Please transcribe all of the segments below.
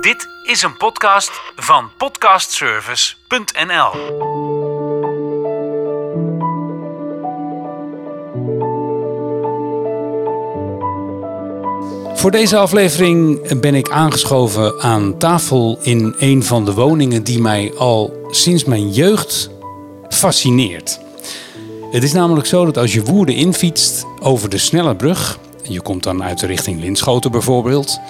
Dit is een podcast van podcastservice.nl. Voor deze aflevering ben ik aangeschoven aan tafel in een van de woningen die mij al sinds mijn jeugd fascineert. Het is namelijk zo dat als je Woerden infietst over de snelle brug, je komt dan uit de richting Linschoten bijvoorbeeld,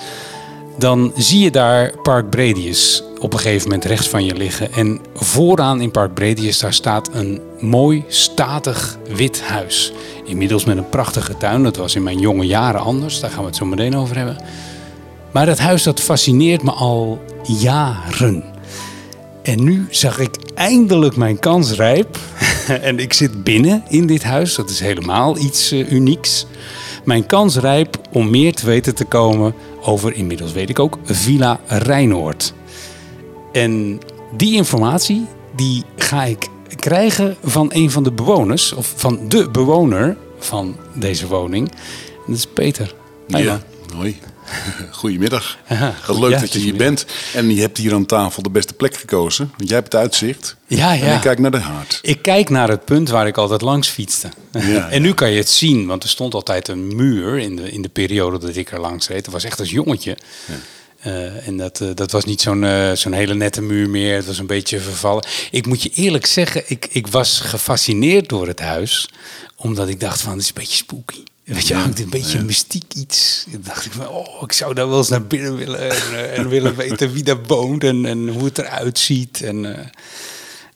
dan zie je daar Park Bredius op een gegeven moment rechts van je liggen. En vooraan in Park Bredius daar staat een mooi, statig wit huis. Inmiddels met een prachtige tuin. Dat was in mijn jonge jaren anders. Daar gaan we het zo meteen over hebben. Maar dat huis dat fascineert me al jaren. En nu zag ik eindelijk mijn kans rijp. en ik zit binnen in dit huis. Dat is helemaal iets uh, unieks. Mijn kans rijp om meer te weten te komen over, inmiddels weet ik ook, Villa Rijnoord. En die informatie die ga ik krijgen van een van de bewoners, of van de bewoner van deze woning. En dat is Peter. Ja, hoi. Goedemiddag. Wat leuk dat je hier bent. En je hebt hier aan tafel de beste plek gekozen. Want jij hebt het uitzicht. Ja, ja. En ik kijk naar de haard. Ik kijk naar het punt waar ik altijd langs fietste. Ja, en nu kan je het zien, want er stond altijd een muur in de, in de periode dat ik er langs reed. Dat was echt als jongetje. Uh, en dat, uh, dat was niet zo'n uh, zo'n hele nette muur meer. Het was een beetje vervallen. Ik moet je eerlijk zeggen, ik, ik was gefascineerd door het huis. Omdat ik dacht van, het is een beetje spooky. Weet je, hangt een beetje mystiek iets. Dan dacht ik van, oh, ik zou daar wel eens naar binnen willen. En, en willen weten wie daar woont en, en hoe het eruit ziet. En,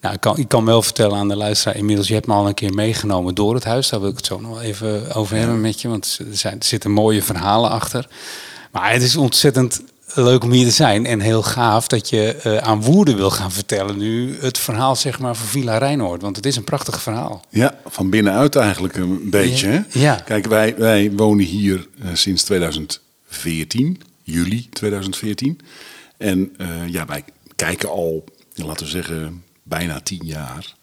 nou, ik kan, ik kan wel vertellen aan de luisteraar, inmiddels, je hebt me al een keer meegenomen door het huis. Daar wil ik het zo nog wel even over hebben met je. Want er, zijn, er zitten mooie verhalen achter. Maar het is ontzettend leuk om hier te zijn. En heel gaaf dat je uh, aan Woerden wil gaan vertellen nu het verhaal zeg maar van Villa Rijnoord. Want het is een prachtig verhaal. Ja, van binnenuit eigenlijk een beetje. Hè? Ja. Kijk, wij, wij wonen hier uh, sinds 2014, juli 2014. En uh, ja, wij kijken al, laten we zeggen, bijna tien jaar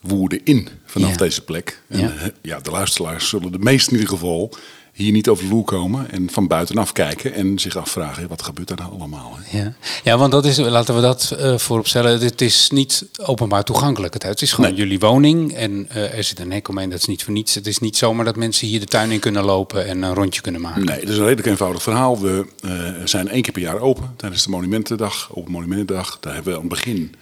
Woerden in vanaf Ja. deze plek. En Ja. ja. de luisteraars zullen de meest in ieder geval hier niet over de loer komen en van buitenaf kijken en zich afvragen, wat gebeurt er nou allemaal? Hè? Ja. ja, want dat is, laten we dat uh, vooropstellen. Het is niet openbaar toegankelijk. Het, is gewoon Nee. jullie woning. En uh, er zit een hek omheen. Dat is niet voor niets. Het is niet zomaar dat mensen hier de tuin in kunnen lopen en een rondje kunnen maken. Nee, het is een redelijk eenvoudig verhaal. We eh, zijn één keer per jaar open tijdens de Monumentendag, Open Monumentendag. Daar hebben we aan het begin,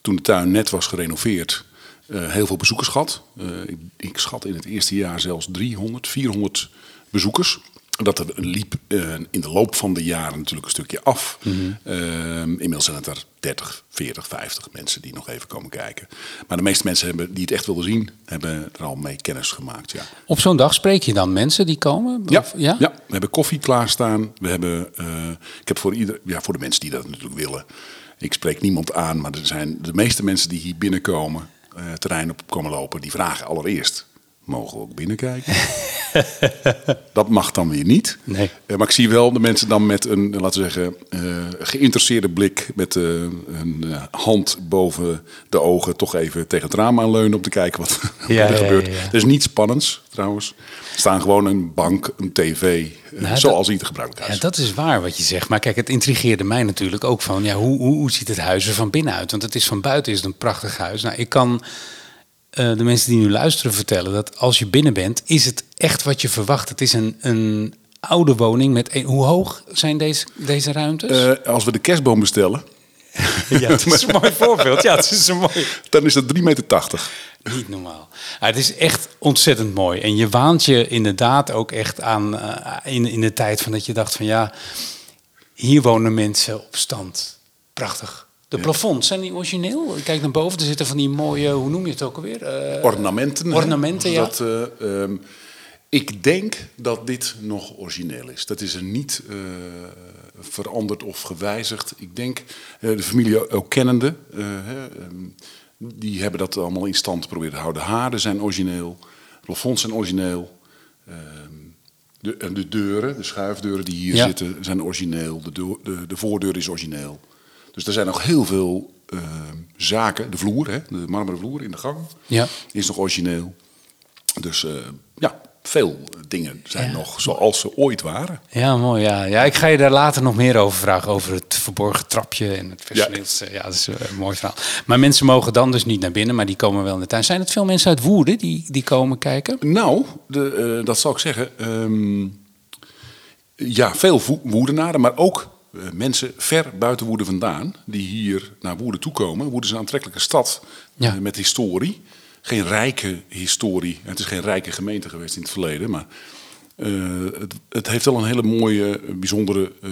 toen de tuin net was gerenoveerd, eh, heel veel bezoekers gehad. Eh, ik, ik schat in het eerste jaar zelfs 300, 400 bezoekers. Dat er liep eh, in de loop van de jaren natuurlijk een stukje af. Eh, inmiddels zijn het er 30, 40, 50 mensen die nog even komen kijken. Maar de meeste mensen hebben, die het echt wilden zien, hebben er al mee kennis gemaakt. Ja. Op zo'n dag spreek je dan mensen die komen? Ja, Of- ja? ja? we hebben koffie klaarstaan. We hebben, eh, ik heb voor, ieder, ja, voor de mensen die dat natuurlijk willen. Ik spreek niemand aan, maar er zijn de meeste mensen die hier binnenkomen, eh, terrein op komen lopen, die vragen allereerst: mogen we ook binnenkijken? dat mag dan weer niet. Nee. Eh, maar ik zie wel de mensen dan met een, laten we zeggen, eh, geïnteresseerde blik, met eh, een hand boven de ogen, toch even tegen het raam aanleunen om te kijken wat Ja, er ja, gebeurt. ja, ja. Er is niets spannends trouwens. Er staan gewoon een bank, een tv, Nou, zoals ieder gebruikelijk Ja, huis. dat is waar wat je zegt. Maar kijk, het intrigeerde mij natuurlijk ook van... Ja, hoe, hoe, hoe ziet het huis er van binnen uit? Want het is van buiten is het een prachtig huis. Nou, ik kan eh, de mensen die nu luisteren vertellen... dat als je binnen bent, is het echt wat je verwacht. Het is een, een oude woning met... Een, hoe hoog zijn deze, deze ruimtes? Eh, als we de kerstboom bestellen, ja, het is een mooi voorbeeld. Ja, het is een mooi... dan is dat 3,80 meter. Niet normaal. Het is echt ontzettend mooi. En je waant je inderdaad ook echt aan eh, in, in de tijd van dat je dacht van ja, hier wonen mensen op stand. Prachtig. De plafonds, zijn die origineel? Kijk naar boven, er zitten van die mooie, hoe noem je het ook alweer? Eh, Ornamenten. Ornamenten, ja. Dat, eh, ehm, ik denk dat dit nog origineel is. Dat is er niet eh, veranderd of gewijzigd. Ik denk, de familie ook kennende, eh, ehm, die hebben dat allemaal in stand proberen te houden. De haarden zijn origineel, plafonds zijn origineel. ehm, de, de deuren, de schuifdeuren die hier Ja. zitten, zijn origineel. De, deur- de, de voordeur is origineel. Dus er zijn nog heel veel ehm, zaken. De vloer, hè, de marmeren vloer in de gang, Ja. is nog origineel. Dus eh, ja, veel dingen zijn Ja. nog zoals ze ooit waren. Ja, mooi. Ja. ja, ik ga je daar later nog meer over vragen. Over het verborgen trapje en het Ja. personeels. Ja, dat is eh, een mooi verhaal. Maar mensen mogen dan dus niet naar binnen, maar die komen wel in de tuin. Zijn het veel mensen uit Woerden die, die komen kijken? Nou, de, eh, dat zal ik zeggen. ehm, ja, veel Wo- Woerdenaren, maar ook eh, mensen ver buiten Woerden vandaan. Die hier naar Woerden toekomen. Woerden is een aantrekkelijke stad Ja. eh, met historie. Geen rijke historie. Het is geen rijke gemeente geweest in het verleden. Maar eh, het, het heeft wel een hele mooie, eh, bijzondere eh,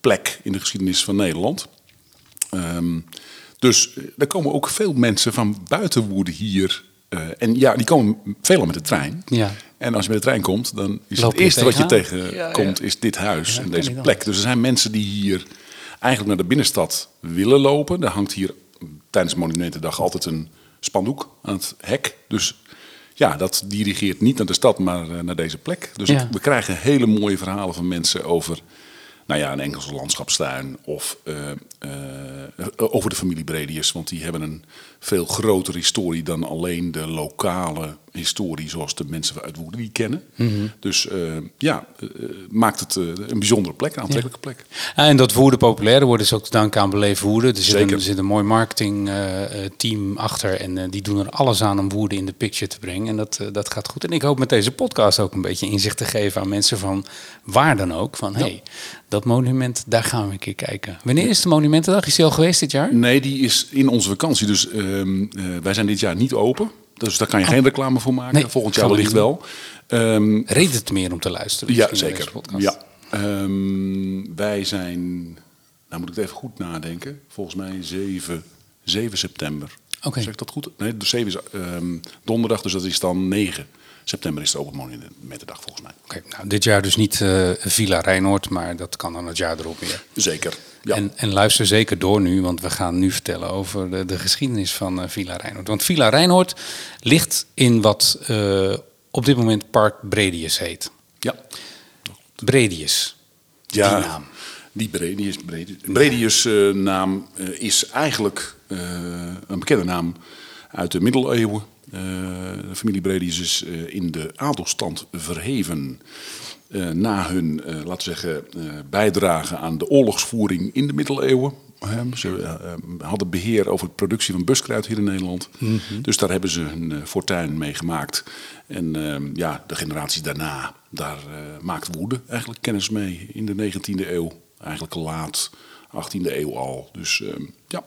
plek in de geschiedenis van Nederland. Ehm, dus eh, er komen ook veel mensen van buiten Woerden hier. Eh, en ja, die komen veelal met de trein. Ja. En als je met de trein komt, dan is Loop het eerste wat je tegenkomt, Ja, ja. is dit huis Ja, en deze plek. Dus er zijn mensen die hier eigenlijk naar de binnenstad willen lopen. Er hangt hier tijdens Monumentendag altijd een spandoek aan het hek. Dus ja, dat dirigeert niet naar de stad, maar eh, naar deze plek. Dus Ja. we krijgen hele mooie verhalen van mensen over nou ja, een Engelse landschapstuin of eh, eh, over de familie Bredius. Want die hebben een veel grotere historie dan alleen de lokale historie zoals de mensen uit Woerden die kennen. Mhm. Dus eh, ja, eh, maakt het eh, een bijzondere plek, een aantrekkelijke plek. Ja, en dat Woerden populairder wordt is ook te danken aan Beleef Woerden. Er zit, een, er zit een mooi marketingteam achter en eh, die doen er alles aan om Woerden in de picture te brengen. En dat, eh, dat gaat goed. En ik hoop met deze podcast ook een beetje inzicht te geven aan mensen van waar dan ook. Van hé, hey, dat monument, daar gaan we een keer kijken. Wanneer is de Monumentendag? Is die al geweest dit jaar? Nee, die is in onze vakantie. Dus eh, wij zijn dit jaar niet open. Dus daar kan je geen reclame voor maken. Oh. Nee, Volgend jaar we wellicht wel. Ehm, Reden te meer om te luisteren. Ja, zeker. Ja. Ehm, wij zijn, nou moet ik het even goed nadenken, volgens mij 7, 7 september. Oké. Zeg ik dat goed? Nee, dus 7 is ehm, donderdag, dus dat is dan 9 september is de Open Monumentendag volgens mij. Oké, nou, dit jaar dus niet eh, Villa Rijnoord, maar dat kan dan het jaar erop weer. Zeker. Ja. En, en luister zeker door nu, want we gaan nu vertellen over de, de geschiedenis van eh, Villa Rijnhoord. Want Villa Rijnhoord ligt in wat eh, op dit moment Park Bredius heet. ja. Bredius, Ja, die naam. Die Bredius, Bredius, Bredius naam is eigenlijk een bekende naam uit de middeleeuwen. Eh, de familie Bredius is eh, in de adelstand verheven eh, na hun, eh, laten we zeggen, eh, bijdrage aan de oorlogsvoering in de middeleeuwen. Eh, ze eh, eh, hadden beheer over de productie van buskruid hier in Nederland. Dus daar hebben ze hun eh, fortuin mee gemaakt. En eh, ja, de generaties daarna, daar eh, maakt Woede eigenlijk kennis mee in de 19e eeuw. Eigenlijk laat 18e eeuw al. Dus eh, ja.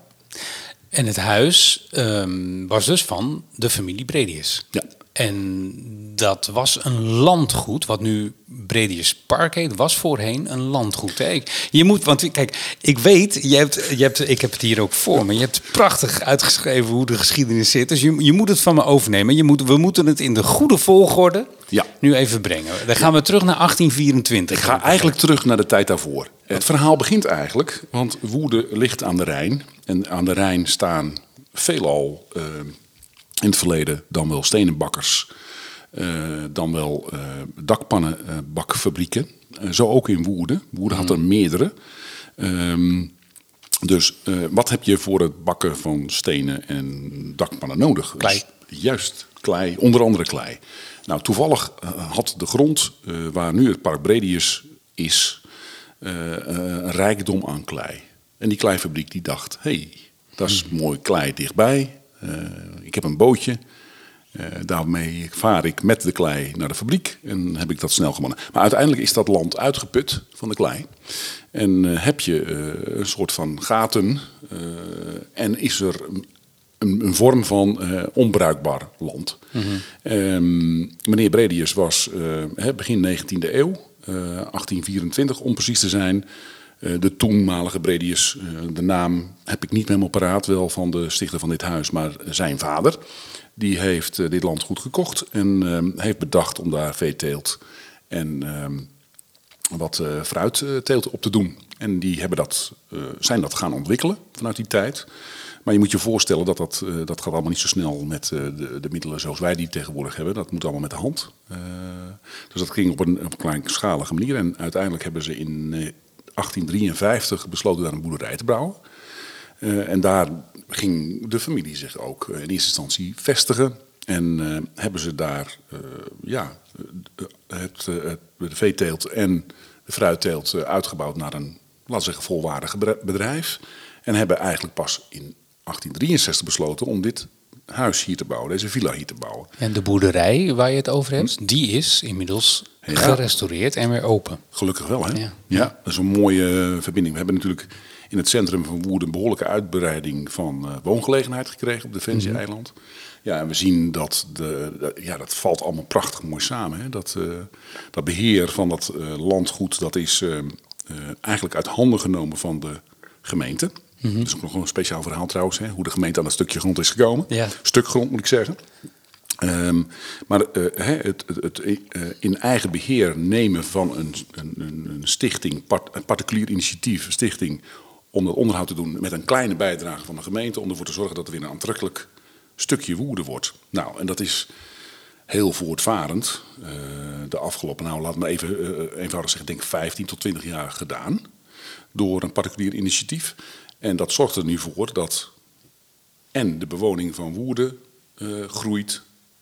En het huis ehm, was dus van de familie Bredius. Ja. En dat was een landgoed, wat nu Bredius Park heet, was voorheen een landgoed. Hè? Je moet, want kijk, ik weet, je hebt, je hebt, ik heb het hier ook voor me. Je hebt prachtig uitgeschreven hoe de geschiedenis zit. Dus je, je moet het van me overnemen. Je moet, we moeten het in de goede volgorde Ja. nu even brengen. Dan gaan we terug naar 1824. Ik ga eigenlijk terug naar de tijd daarvoor. Het verhaal begint eigenlijk, want Woerden ligt aan de Rijn. En aan de Rijn staan veelal eh, in het verleden dan wel stenenbakkers, eh, dan wel eh dakpannenbakfabrieken. Eh, zo ook in Woerden. Woerden had er meerdere. Ehm, dus wat heb je voor het bakken van stenen en dakpannen nodig? Klei. Dus Juist, klei, onder andere klei. Nou, toevallig had de grond waar nu het Park Bredius is, een rijkdom aan klei. En die kleifabriek die dacht, hé, hey, dat is mooi klei dichtbij. Eh, ik heb een bootje. Eh, daarmee vaar ik met de klei naar de fabriek en heb ik dat snel gewonnen. Maar uiteindelijk is dat land uitgeput van de klei. En eh, heb je een soort van gaten en is er een, een vorm van onbruikbaar land. Ehm, meneer Bredius was begin 19e eeuw, eh, 1824 om precies te zijn. Eh, de toenmalige Bredius, eh, de naam heb ik niet helemaal paraat, wel van de stichter van dit huis, maar zijn vader. Die heeft eh, dit land goed gekocht en ehm, heeft bedacht om daar veeteelt en ehm, wat fruitteelt op te doen. En die hebben dat, zijn dat gaan ontwikkelen vanuit die tijd. Maar je moet je voorstellen dat dat, dat gaat allemaal niet zo snel met de, de middelen zoals wij die tegenwoordig hebben. Dat moet allemaal met de hand. Dus dat ging op een, op een kleinschalige manier. En uiteindelijk hebben ze in 1853 besloten daar een boerderij te bouwen. Eh, en daar ging de familie zich ook eh, in eerste instantie vestigen. En eh, hebben ze daar ja, het, het, de veeteelt en de fruitteelt uitgebouwd naar een, laten we zeggen, volwaardig bedrijf. En hebben eigenlijk pas in 1863 besloten om dit huis hier te bouwen, deze villa hier te bouwen. En de boerderij waar je het over hebt, die is inmiddels Ja. gerestaureerd en weer open. Gelukkig wel, hè? Ja. Ja. dat is een mooie eh, verbinding. We hebben natuurlijk in het centrum van Woerden een behoorlijke uitbreiding van eh, woongelegenheid gekregen op Defensie-eiland. Ja, en we zien dat, de, ja, dat valt allemaal prachtig mooi samen. Hè? Dat, eh, dat beheer van dat landgoed, dat is eigenlijk uit handen genomen van de gemeente. Dat is ook nog een speciaal verhaal trouwens, hè? hoe de gemeente aan dat stukje grond is gekomen. Ja. Stuk grond moet ik zeggen. Ehm, maar eh, het, het, eh, in eigen beheer nemen van een, een, een stichting, een particulier initiatief, een stichting, om dat onderhoud te doen met een kleine bijdrage van de gemeente, om ervoor te zorgen dat er weer een aantrekkelijk stukje woede wordt. Nou, en dat is heel voortvarend. eh, de afgelopen, nou laat me even eenvoudig zeggen, denk 15 tot 20 jaar gedaan. Door een particulier initiatief. En dat zorgt er nu voor dat en de bewoning van Woerden groeit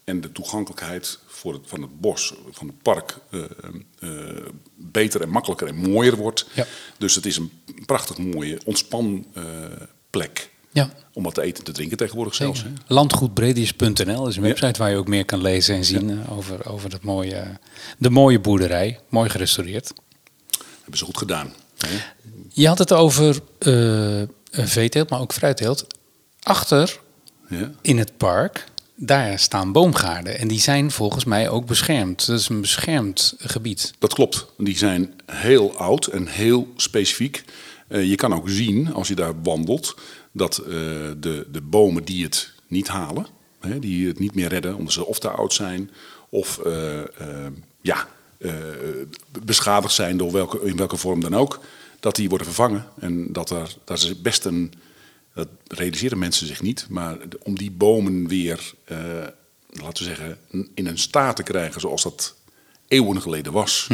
en de toegankelijkheid voor het, van het bos, van het park, eh, eh, beter en makkelijker en mooier wordt. Ja. Dus het is een prachtig mooie ontspanplek Ja. om wat te eten en te drinken tegenwoordig zelfs. Landgoedbredius.nl is een website waar je ook meer kan lezen en zien eh, over, over dat mooie, de mooie boerderij. Mooi gerestaureerd. Hebben ze goed gedaan. Hè? Je had het over eh, veeteelt, maar ook fruitteelt. Achter Ja. in het park, daar staan boomgaarden. En die zijn volgens mij ook beschermd. Dat is een beschermd gebied. Dat klopt. Die zijn heel oud en heel specifiek. Eh, je kan ook zien, als je daar wandelt, dat eh, de, de bomen die het niet halen, hè, die het niet meer redden, omdat ze of te oud zijn of eh, ja, beschadigd zijn door welke, in welke vorm dan ook, dat die worden vervangen. En dat er, dat is best een, dat realiseren mensen zich niet, maar om die bomen weer, eh, laten we zeggen, in een staat te krijgen zoals dat eeuwen geleden was.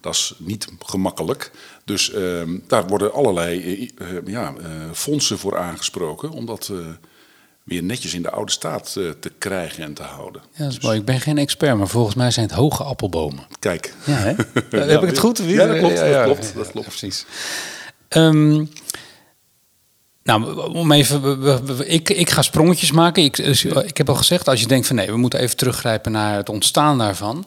Dat is niet gemakkelijk. Dus ehm, daar worden allerlei eh, eh, ja, fondsen voor aangesproken om dat weer netjes in de oude staat te krijgen en te houden. Ja, dat is mooi. Ik ben geen expert, maar volgens mij zijn het hoge appelbomen. Kijk. Ja, hè? Heb ik het goed? Ja, dat klopt. dat klopt, dat klopt. precies. Ehm, nou, om even, we- we- we- ik, ik ga sprongetjes maken. Ik, dus, eh, ik heb al gezegd, als je denkt van nee, we moeten even teruggrijpen naar het ontstaan daarvan.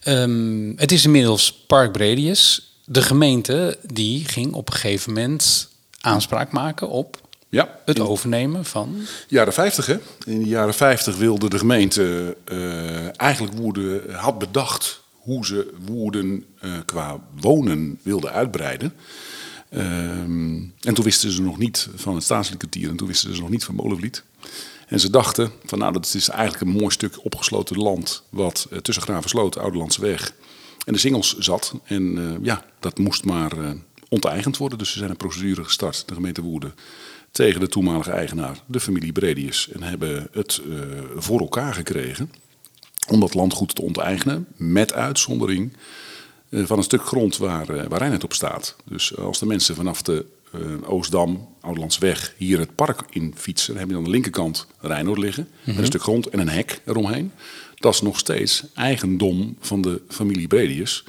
Ehm, het is inmiddels Park Bredius. De gemeente die ging op een gegeven moment aanspraak maken op Ja, het overnemen van. jaren 50, hè? In de jaren 50 wilde de gemeente eh, eigenlijk Woerden had bedacht hoe ze Woerden eh, qua wonen wilden uitbreiden. Ehm, en toen wisten ze nog niet van het staatslikwartier en toen wisten ze nog niet van Molenvliet. En ze dachten van nou, dat is eigenlijk een mooi stuk opgesloten land wat eh, tussen Gravensloot, Ouderlandse Weg en de Singels zat. En eh, ja, dat moest maar eh, onteigend worden. Dus ze zijn een procedure gestart, de gemeente Woerden, tegen de toenmalige eigenaar, de familie Bredius. En hebben het voor elkaar gekregen om dat landgoed te onteigenen, met uitzondering van een stuk grond waar, eh, waar Rijnheid op staat. Dus als de mensen vanaf de eh, Oostdam, Ouderlandsweg, hier het park in fietsen, dan heb je aan de linkerkant Rijnoord liggen, een stuk grond en een hek eromheen. Dat is nog steeds eigendom van de familie Bredius.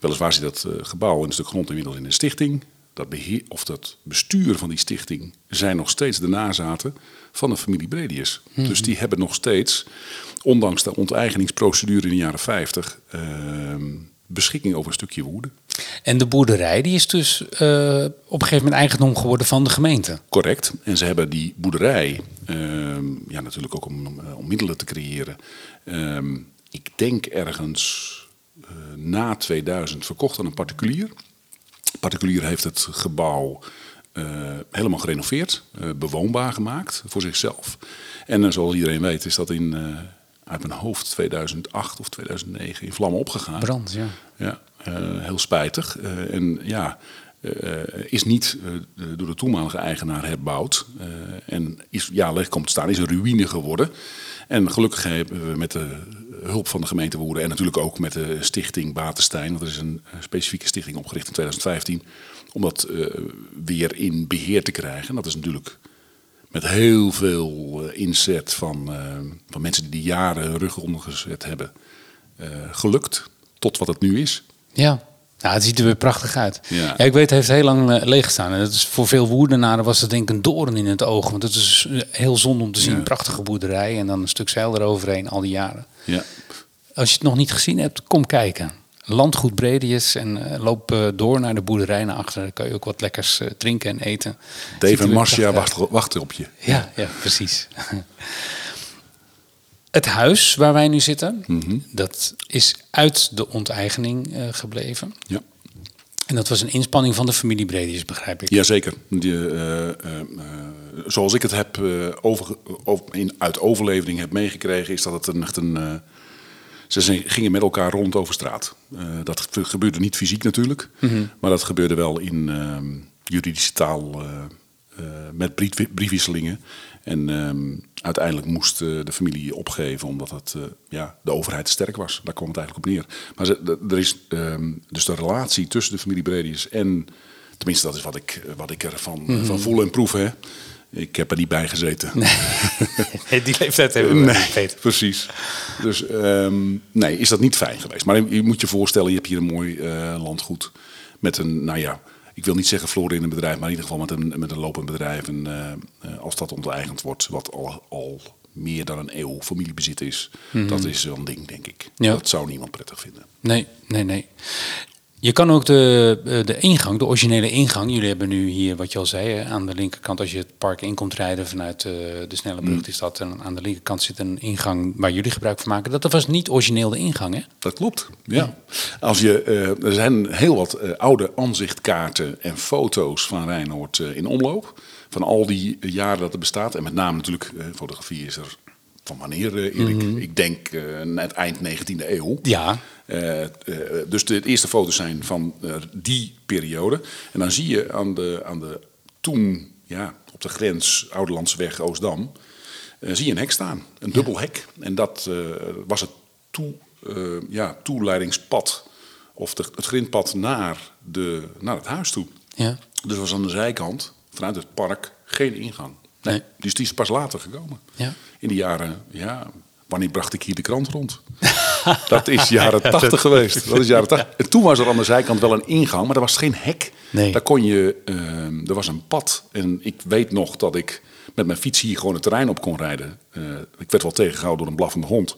Weliswaar zit dat eh, gebouw en een stuk grond inmiddels in een stichting. Dat, beheer, of dat bestuur van die stichting zijn nog steeds de nazaten van de familie Bredius. Dus die hebben nog steeds, ondanks de onteigeningsprocedure in de jaren 50, ehm, beschikking over een stukje woede. En de boerderij die is dus eh, op een gegeven moment eigendom geworden van de gemeente. Correct. En ze hebben die boerderij, ehm, ja, natuurlijk ook om, om, om middelen te creëren. ehm, ik denk ergens eh, na 2000 verkocht aan een particulier. particulier heeft het gebouw eh, helemaal gerenoveerd, eh, bewoonbaar gemaakt voor zichzelf. En eh, zoals iedereen weet is dat in, eh, uit mijn hoofd 2008 of 2009 in vlammen opgegaan. Brand, ja. Ja, eh, heel spijtig. Eh, en ja, eh, is niet door de toenmalige eigenaar herbouwd. Eh, en is, ja, leg komt te staan, is een ruïne geworden. En gelukkig hebben we met de hulp van de gemeente Woerden... en natuurlijk ook met de stichting Batenstein... want er is een specifieke stichting opgericht in 2015... om dat weer in beheer te krijgen. Dat is natuurlijk met heel veel eh, inzet van, eh, van mensen die die jaren hun rug ondergezet hebben, eh, gelukt tot wat het nu is. Ja. Nou, het ziet er weer prachtig uit. Ja. Ja. ik weet, het heeft heel lang leeg gestaan. En dat is voor veel woerdenaren was het denk ik een doorn in het oog. Want het is heel zonde om te zien. Ja. Prachtige boerderij en dan een stuk zeil eroverheen al die jaren. Ja. Als je het nog niet gezien hebt, kom kijken. Landgoed Bredius en eh, loop eh, door naar de boerderij naar achter. Dan kan je ook wat lekkers eh, drinken en eten. Dave en Marcia wachten, wachten op je. Ja, ja, precies. Het huis waar wij nu zitten, Mhm. dat dat is uit de onteigening gebleven. Ja. En dat was een inspanning van de familie Bredius, begrijp ik. Jazeker. Die, zoals ik het heb over, over- in, uit overlevering heb meegekregen, is dat het een, echt een. Ze gingen met elkaar rond over straat. Eh, dat gebeurde niet fysiek natuurlijk, maar dat gebeurde wel in ehm, juridische taal eh, eh, met brief, briefwisselingen. En ehm, uiteindelijk moest de familie opgeven omdat het, ja, de overheid te sterk was. Daar kwam het eigenlijk op neer. Maar ze, er is ehm, dus de relatie tussen de familie Bredius en Tenminste, dat is wat ik, wat ik ervan Mhm. van voel en proef. Hè. Ik heb er niet bij gezeten. Nee, die leeftijd hebben we niet, Peter. precies. Dus ehm, nee, is dat niet fijn geweest. Maar je, moet je voorstellen, je hebt hier een mooi eh, landgoed. Met een, nou ja, ik wil niet zeggen florerend bedrijf, maar in ieder geval met een, met een lopend bedrijf. En eh, eh, als dat onteigend wordt, wat al, al meer dan een eeuw familiebezit is, dat is wel een ding, denk ik. Mhm. Ja. Dat zou niemand prettig vinden. Nee, nee, nee. Je kan ook de, eh, de ingang, de originele ingang. Jullie hebben nu hier, wat je al zei, aan de linkerkant, als je het park in komt rijden vanuit eh, de snelle brug, Mm. is dat. En aan de linkerkant zit een ingang waar jullie gebruik van maken. Dat was niet origineel de ingang, hè? Dat klopt. Ja. Als je, eh, er zijn heel wat oude aanzichtkaarten en foto's van Rijnhoord in omloop. Van al die jaren dat het bestaat. En met name natuurlijk, fotografie is er van wanneer, Erik? Ik denk net eind 19e eeuw. Ja. Eh, eh, dus de eerste foto's zijn van eh, die periode. En dan zie je aan de, aan de toen, ja, op de grens Ouderlandseweg Oostdam, zie je een hek staan. Een dubbel hek. En dat was het toe, ja, toeleidingspad, of de, het grindpad naar, de, naar het huis toe. Ja. Dus was aan de zijkant, vanuit het park, geen ingang. Nee. Dus die is pas later gekomen. Ja. In de jaren, ja, wanneer bracht ik hier de krant rond? dat is jaren tachtig geweest. Dat is jaren 80. En toen was er aan de zijkant wel een ingang, maar er was geen hek. Nee. Daar kon je, eh, er was een pad. En ik weet nog dat ik met mijn fiets hier gewoon het terrein op kon rijden. Eh, ik werd wel tegengehouden door een blaffende hond.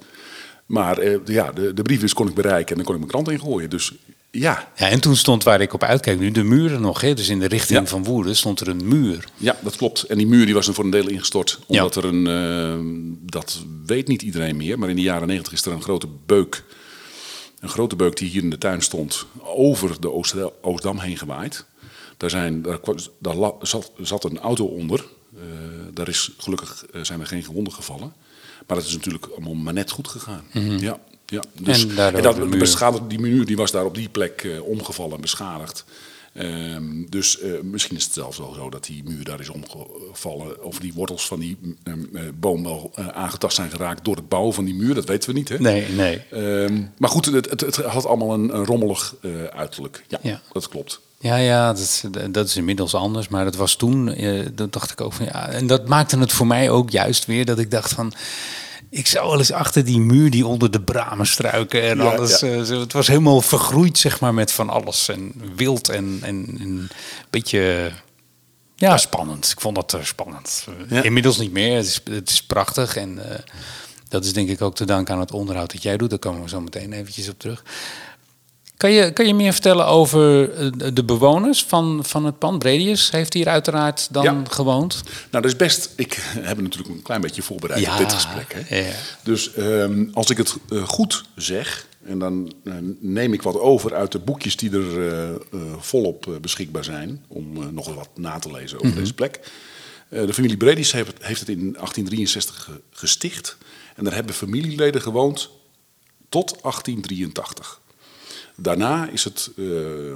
Maar eh, ja, de, de briefbus kon ik bereiken en dan kon ik mijn krant ingooien. Dus ja, ja. En toen stond waar ik op uitkijk nu de muren nog, hè? Dus in de richting Ja. van Woerden stond er een muur. Ja, dat klopt. En die muur die was er voor een deel ingestort. Ja. Omdat er een, eh, dat weet niet iedereen meer, maar in de jaren negentig is er een grote beuk. Een grote beuk die hier in de tuin stond, over de Oost- Oostdam heen gewaaid. Daar, zijn, daar, daar zat, zat een auto onder. Eh, daar is gelukkig eh, zijn er geen gewonden gevallen. Maar het is natuurlijk allemaal maar net goed gegaan. Ja, ja. Dus. En en dat, de muur. beschadigd- die muur die was daar op die plek eh, omgevallen en beschadigd. Ehm, dus eh, misschien is het zelfs wel zo dat die muur daar is omgevallen. Of die wortels van die ehm, eh, boom wel aangetast zijn geraakt door het bouwen van die muur. Dat weten we niet. Hè? Nee, nee. Ehm, maar goed, het, het, het had allemaal een, een rommelig uiterlijk. Ja, Ja. dat klopt. Ja, ja, dat is, dat is inmiddels anders. Maar dat was toen, dat dacht ik ook van ja. En dat maakte het voor mij ook juist weer dat ik dacht van. Ik zou wel eens achter die muur die onder de bramen struiken en Ja, alles. ja. eh, het was helemaal vergroeid, zeg maar, met van alles. En wild en, en, en een beetje. Ja, spannend. Ik vond dat eh, spannend. Ja. Inmiddels niet meer. Het is, het is prachtig. En eh, dat is denk ik ook te danken aan het onderhoud dat jij doet. Daar komen we zo meteen eventjes op terug. Kan je, kan je meer vertellen over eh, de bewoners van, van het pand? Bredius heeft hier uiteraard dan Ja. gewoond. Nou, dat is best. Ik heb natuurlijk een klein beetje voorbereid Ja, op dit gesprek. Hè? ja. Dus ehm, als ik het eh, goed zeg, en dan eh, neem ik wat over uit de boekjes die er volop beschikbaar zijn, om nog wat na te lezen over deze plek. De familie Bredis heeft, het- heeft het in 1863 ge- gesticht. En daar hebben familieleden gewoond tot 1883. Daarna is het eh,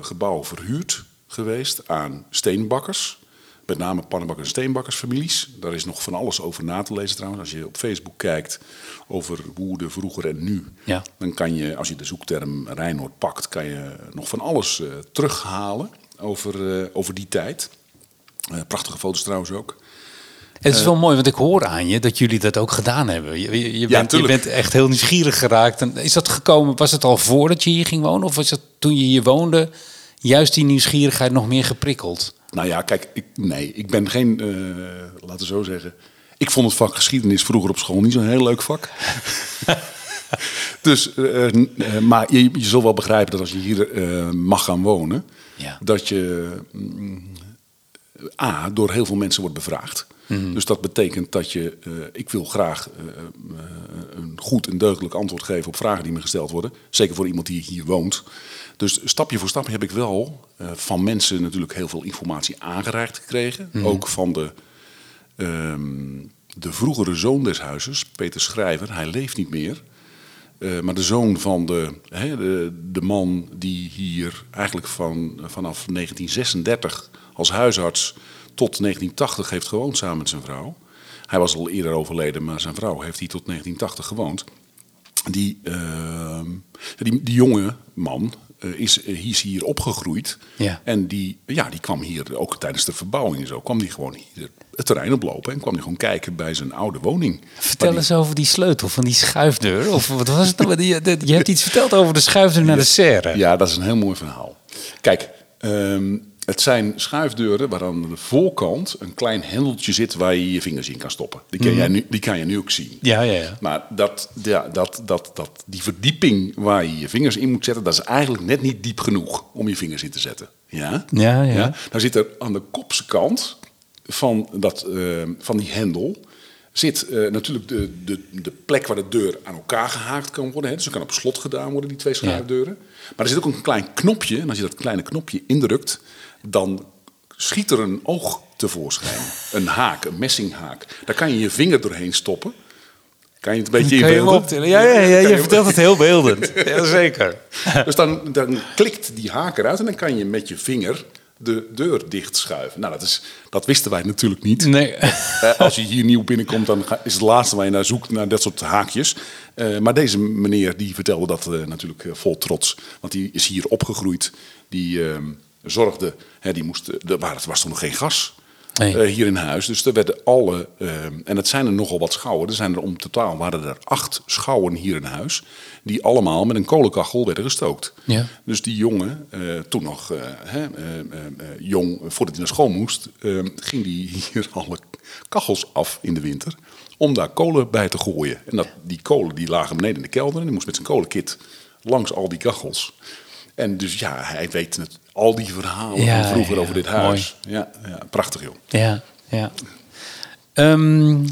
gebouw verhuurd geweest aan steenbakkers. Met name pannenbakkers en steenbakkersfamilies. Daar is nog van alles over na te lezen trouwens. Als je op Facebook kijkt over Woerden vroeger en nu. Ja. Dan kan je, als je de zoekterm Rijnhoord pakt, kan je nog van alles eh, terughalen over, eh, over die tijd. Prachtige foto's trouwens ook. Het is wel mooi, want ik hoor aan je dat jullie dat ook gedaan hebben. Je, je, je bent, je tuurlijk. bent echt heel nieuwsgierig geraakt. En is dat gekomen, was het al voordat je hier ging wonen? Of was het toen je hier woonde, juist die nieuwsgierigheid nog meer geprikkeld? Nou ja, kijk, ik, nee, ik ben geen, eh, laten we zo zeggen. Ik vond het vak geschiedenis vroeger op school niet zo'n heel leuk vak. dus, eh, eh, maar je, je zult wel begrijpen dat als je hier eh, mag gaan wonen, Ja. dat je mm, A, door heel veel mensen wordt bevraagd. Mhm. Dus dat betekent dat je, eh, ik wil graag eh, eh, een goed en deugdelijk antwoord geven op vragen die me gesteld worden. Zeker voor iemand die hier woont. Dus stapje voor stapje heb ik wel van mensen natuurlijk heel veel informatie aangereikt gekregen. Ook van de, ehm, de vroegere zoon des huizes, Peter Schrijver. Hij leeft niet meer. Maar de zoon van de, de, de man die hier eigenlijk van, vanaf 1936 als huisarts tot 1980 heeft gewoond samen met zijn vrouw. Hij was al eerder overleden, maar zijn vrouw heeft hier tot 1980 gewoond. Die, eh, die, die jonge man eh, is, is hier opgegroeid. Ja. En die, ja, die kwam hier ook tijdens de verbouwing en zo. kwam die gewoon hier het terrein oplopen en kwam die gewoon kijken bij zijn oude woning. Vertel die- eens over die sleutel van die schuifdeur. Of wat was het? nou? Je, je hebt iets verteld over de schuifdeur naar de serre. Ja, dat is een heel mooi verhaal. Kijk, ehm, het zijn schuifdeuren waar aan de voorkant een klein hendeltje zit waar je je vingers in kan stoppen. Die kan, jij, nu, die kan je nu ook zien. Ja, ja, ja. Maar dat, ja, dat, dat, dat, die verdieping waar je je vingers in moet zetten, dat is eigenlijk net niet diep genoeg om je vingers in te zetten. Ja? Ja, ja. Dan zit er aan de kopse kant van, dat, eh, van die hendel zit eh, natuurlijk de, de, de plek waar de deur aan elkaar gehaakt kan worden. Hè. Dus er kan op slot gedaan worden, die twee schuifdeuren. Maar er zit ook een klein knopje. En als je dat kleine knopje indrukt, dan schiet er een oog tevoorschijn. Een haak, een messinghaak. Daar kan je je vinger doorheen stoppen. Kan je het een beetje je inbeelden? Ja, ja, ja, je hem- vertelt het heel beeldend. Jazeker. dus dan, dan klikt die haak eruit en dan kan je met je vinger de deur dicht schuiven. Nou, dat, is, dat wisten wij natuurlijk niet. Nee. Eh, als je hier nieuw binnenkomt, dan is het laatste waar je naar zoekt, naar dat soort haakjes. Eh, maar deze meneer die vertelde dat eh, natuurlijk vol trots. Want die is hier opgegroeid. Die ehm, zorgde, hè, die moest, er was toen nog geen gas Nee. eh, hier in huis. Dus er werden alle, ehm, en het zijn er nogal wat schouwen. Er zijn er om totaal waren er acht schouwen hier in huis. Die allemaal met een kolenkachel werden gestookt. Ja. Dus die jongen, eh, toen nog eh, hè, jong, voordat hij naar school moest, eh, ging die hier alle kachels af in de winter. Om daar kolen bij te gooien. En dat, die kolen die lagen beneden in de kelder. En die moest met zijn kolenkit langs al die kachels. En dus ja, hij weet het, al die verhalen Ja, van vroeger ja, over dit huis. Ja, ja, prachtig joh. Ja, ja. Ehm,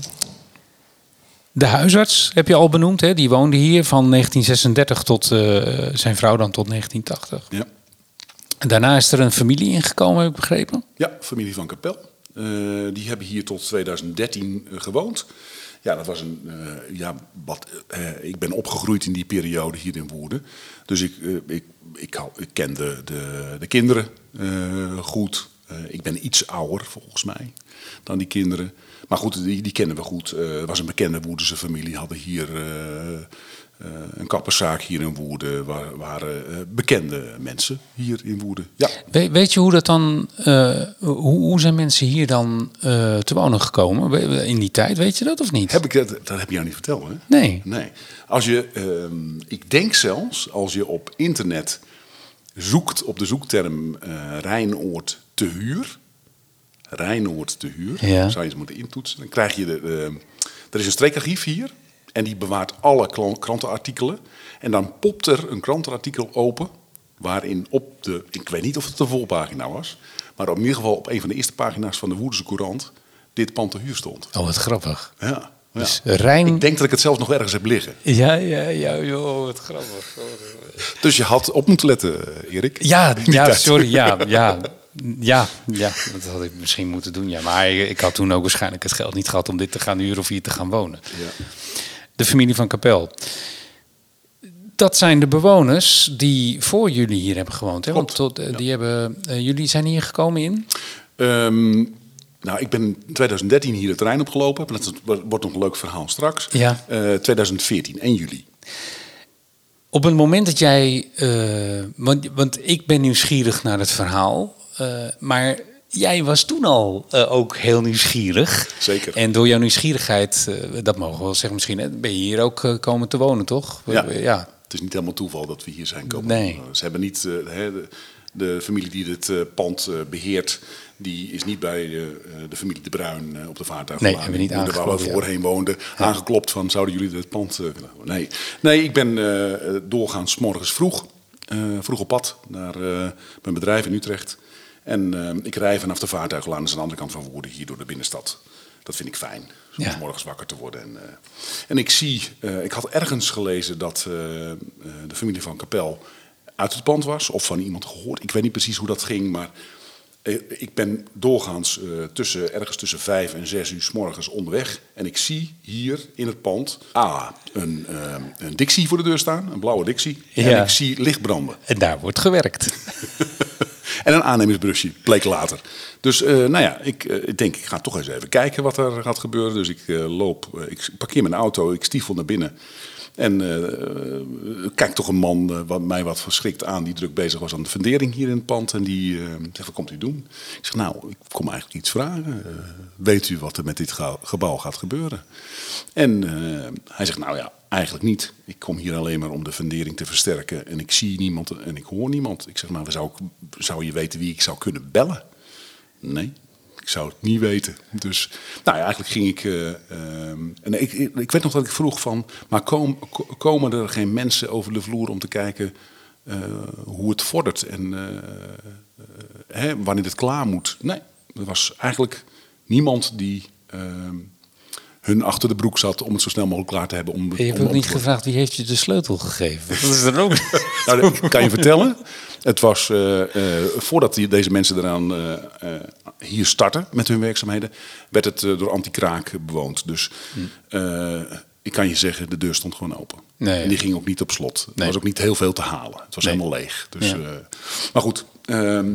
de huisarts heb je al benoemd, hè? die woonde hier van 1936 tot eh, zijn vrouw dan tot 1980. Ja. En daarna is er een familie ingekomen, heb ik begrepen. Ja, familie van Kapel. Eh, die hebben hier tot 2013 eh, gewoond. Ja, dat was een. eh, ja, wat, eh, ik ben opgegroeid in die periode hier in Woerden. Dus ik, eh, ik, ik, kende de, de kinderen goed. Ik ben iets ouder volgens mij dan die kinderen. Maar goed, die, die kennen we goed. Het was een bekende Woerdense familie. Hadden hier eh, een kapperszaak hier in Woerden. Waar, waren eh, bekende mensen hier in Woerden. Ja. We- weet je hoe dat dan, eh, hoe, hoe zijn mensen hier dan te wonen gekomen in die tijd? Weet je dat of niet? Heb ik dat, dat heb je jou niet verteld, hè? Nee. Nee. Als je, ehm, ik denk zelfs, als je op internet zoekt op de zoekterm Rijnoord te huur, Rijnoord te huur, Ja. zou je eens moeten intoetsen. Dan krijg je de, de- er is een streekarchief hier en die bewaart alle krantenartikelen. En dan popt er een krantenartikel open waarin op de, ik weet niet of het de volpagina was, maar in ieder geval op een van de eerste pagina's van de Woerdense Courant dit pand te huur stond. Oh, wat grappig. Ja. ja. Dus Rijn... Ik denk dat ik het zelfs nog ergens heb liggen. Ja, ja, ja, joh, wat grappig. Dus je had op moeten letten, Erik. Ja, ja tijd. sorry, ja, ja. Ja, ja, dat had ik misschien moeten doen. Ja. Maar ik, ik had toen ook waarschijnlijk het geld niet gehad om dit te gaan huren of hier te gaan wonen. Ja. De familie van Kapel. Dat zijn de bewoners die voor jullie hier hebben gewoond. Hè? Want tot, eh, die hebben, eh, jullie zijn hier gekomen in? Ehm, nou, ik ben in 2013 hier het terrein opgelopen. Dat wordt nog een leuk verhaal straks. Ja. Eh, 2014, 1 juli. Op het moment dat jij. eh, want, want ik ben nieuwsgierig naar het verhaal. eh, maar jij was toen al eh, ook heel nieuwsgierig. Zeker. En door jouw nieuwsgierigheid, eh, dat mogen we wel zeggen misschien, hè, ben je hier ook eh, komen te wonen, toch? Ja. ja. Het is niet helemaal toeval dat we hier zijn komen. Nee. Ze hebben niet, hè, de, de familie die dit pand eh, beheert, die is niet bij de, de familie De Bruin op de vaartuiglaan. Nee, hebben we niet Waar we aangeklopt, voorheen woonden, aangeklopt van zouden jullie dit pand willen? Nee. nee, ik ben doorgaans morgens vroeg, vroeg op pad naar mijn bedrijf in Utrecht. En eh, ik rij vanaf de vaartuiglaan, dat is aan de andere kant van Woerden, hier door de binnenstad. Dat vind ik fijn, Ja. morgens wakker te worden. En, eh, en ik zie, eh, ik had ergens gelezen dat eh, de familie van Kapel uit het pand was, of van iemand gehoord. Ik weet niet precies hoe dat ging, maar ik ben doorgaans tussen, ergens tussen vijf en zes uur s morgens onderweg. En ik zie hier in het pand A, een, eh, een Dixie voor de deur staan, een blauwe Dixie. En ik zie licht branden. En daar wordt gewerkt. En een aannemingsbrusje, bleek later. Dus eh, nou ja, ik, eh, ik denk, ik ga toch eens even kijken wat er gaat gebeuren. Dus ik eh, loop, ik parkeer mijn auto, ik stiefel naar binnen. En eh kijk toch een man wat, mij wat verschrikt aan, die druk bezig was aan de fundering hier in het pand. En die zegt, wat komt u doen? Ik zeg, nou, ik kom eigenlijk iets vragen. Weet u wat er met dit gebouw gaat gebeuren? En hij zegt, nou ja, eigenlijk niet. Ik kom hier alleen maar om de fundering te versterken. En ik zie niemand en ik hoor niemand. Ik zeg, nou, zou, ik, zou je weten wie ik zou kunnen bellen? Nee, ik zou het niet weten. Dus nou ja, eigenlijk ging ik. eh, ehm, en ik, ik, weet nog dat ik vroeg van. Maar kom, ko- komen er geen mensen over de vloer om te kijken eh, hoe het vordert en eh, hè, wanneer het klaar moet? Nee, er was eigenlijk niemand die. Hun achter de broek zat om het zo snel mogelijk klaar te hebben. Om, Je hebt om- ook niet gevraagd wie heeft je de sleutel gegeven. Dat is er ook. Nou, dat kan je vertellen. Het was eh, eh, voordat die, deze mensen eraan eh, eh, hier starten met hun werkzaamheden, werd het door anti-kraak bewoond. Dus eh, ik kan je zeggen, de deur stond gewoon open. Nee. En die ging ook niet op slot. Er Nee. was ook niet heel veel te halen. Het was Nee. helemaal leeg. Dus, Ja. eh, maar goed. ehm,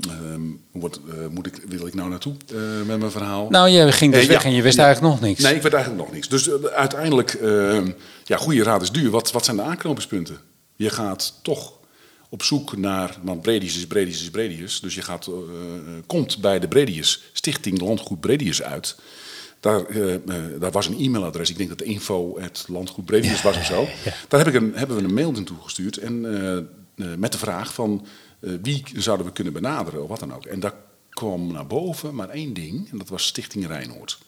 ehm, wordt, eh, moet ik, wil ik nou naartoe eh, met mijn verhaal? Nou, je ging dus Eh, weg ja. en je wist Ja. eigenlijk nog niks. Nee, ik weet eigenlijk nog niks. Dus uiteindelijk, eh, ja, goede raad is duur. Wat, wat zijn de aanknopingspunten? Je gaat toch op zoek naar, want Bredius is Bredius is Bredius. Dus je gaat, komt bij de Bredius, Stichting Landgoed Bredius uit. Daar, daar was een e-mailadres, ik denk dat info het landgoed Bredius was of zo. Daar heb ik een, hebben we een mail naartoe gestuurd en, met de vraag van wie zouden we kunnen benaderen of wat dan ook. En daar kwam naar boven maar één ding en dat was Stichting Rijnhoord.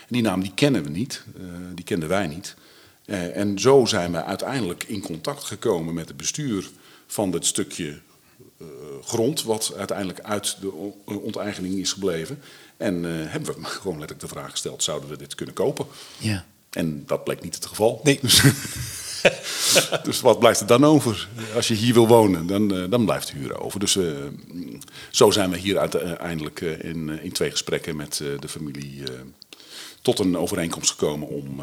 En die naam die kennen we niet, eh, die kenden wij niet. Eh, en zo zijn we uiteindelijk in contact gekomen met het bestuur van dit stukje eh, grond, wat uiteindelijk uit de onteigening is gebleven. En eh, hebben we gewoon letterlijk de vraag gesteld, zouden we dit kunnen kopen? Ja. En dat bleek niet het geval. Nee. Dus, dus wat blijft er dan over? Als je hier wil wonen, dan, eh, dan blijft huur over. Dus eh, zo zijn we hier uiteindelijk eh, in, in twee gesprekken met de familie tot een overeenkomst gekomen om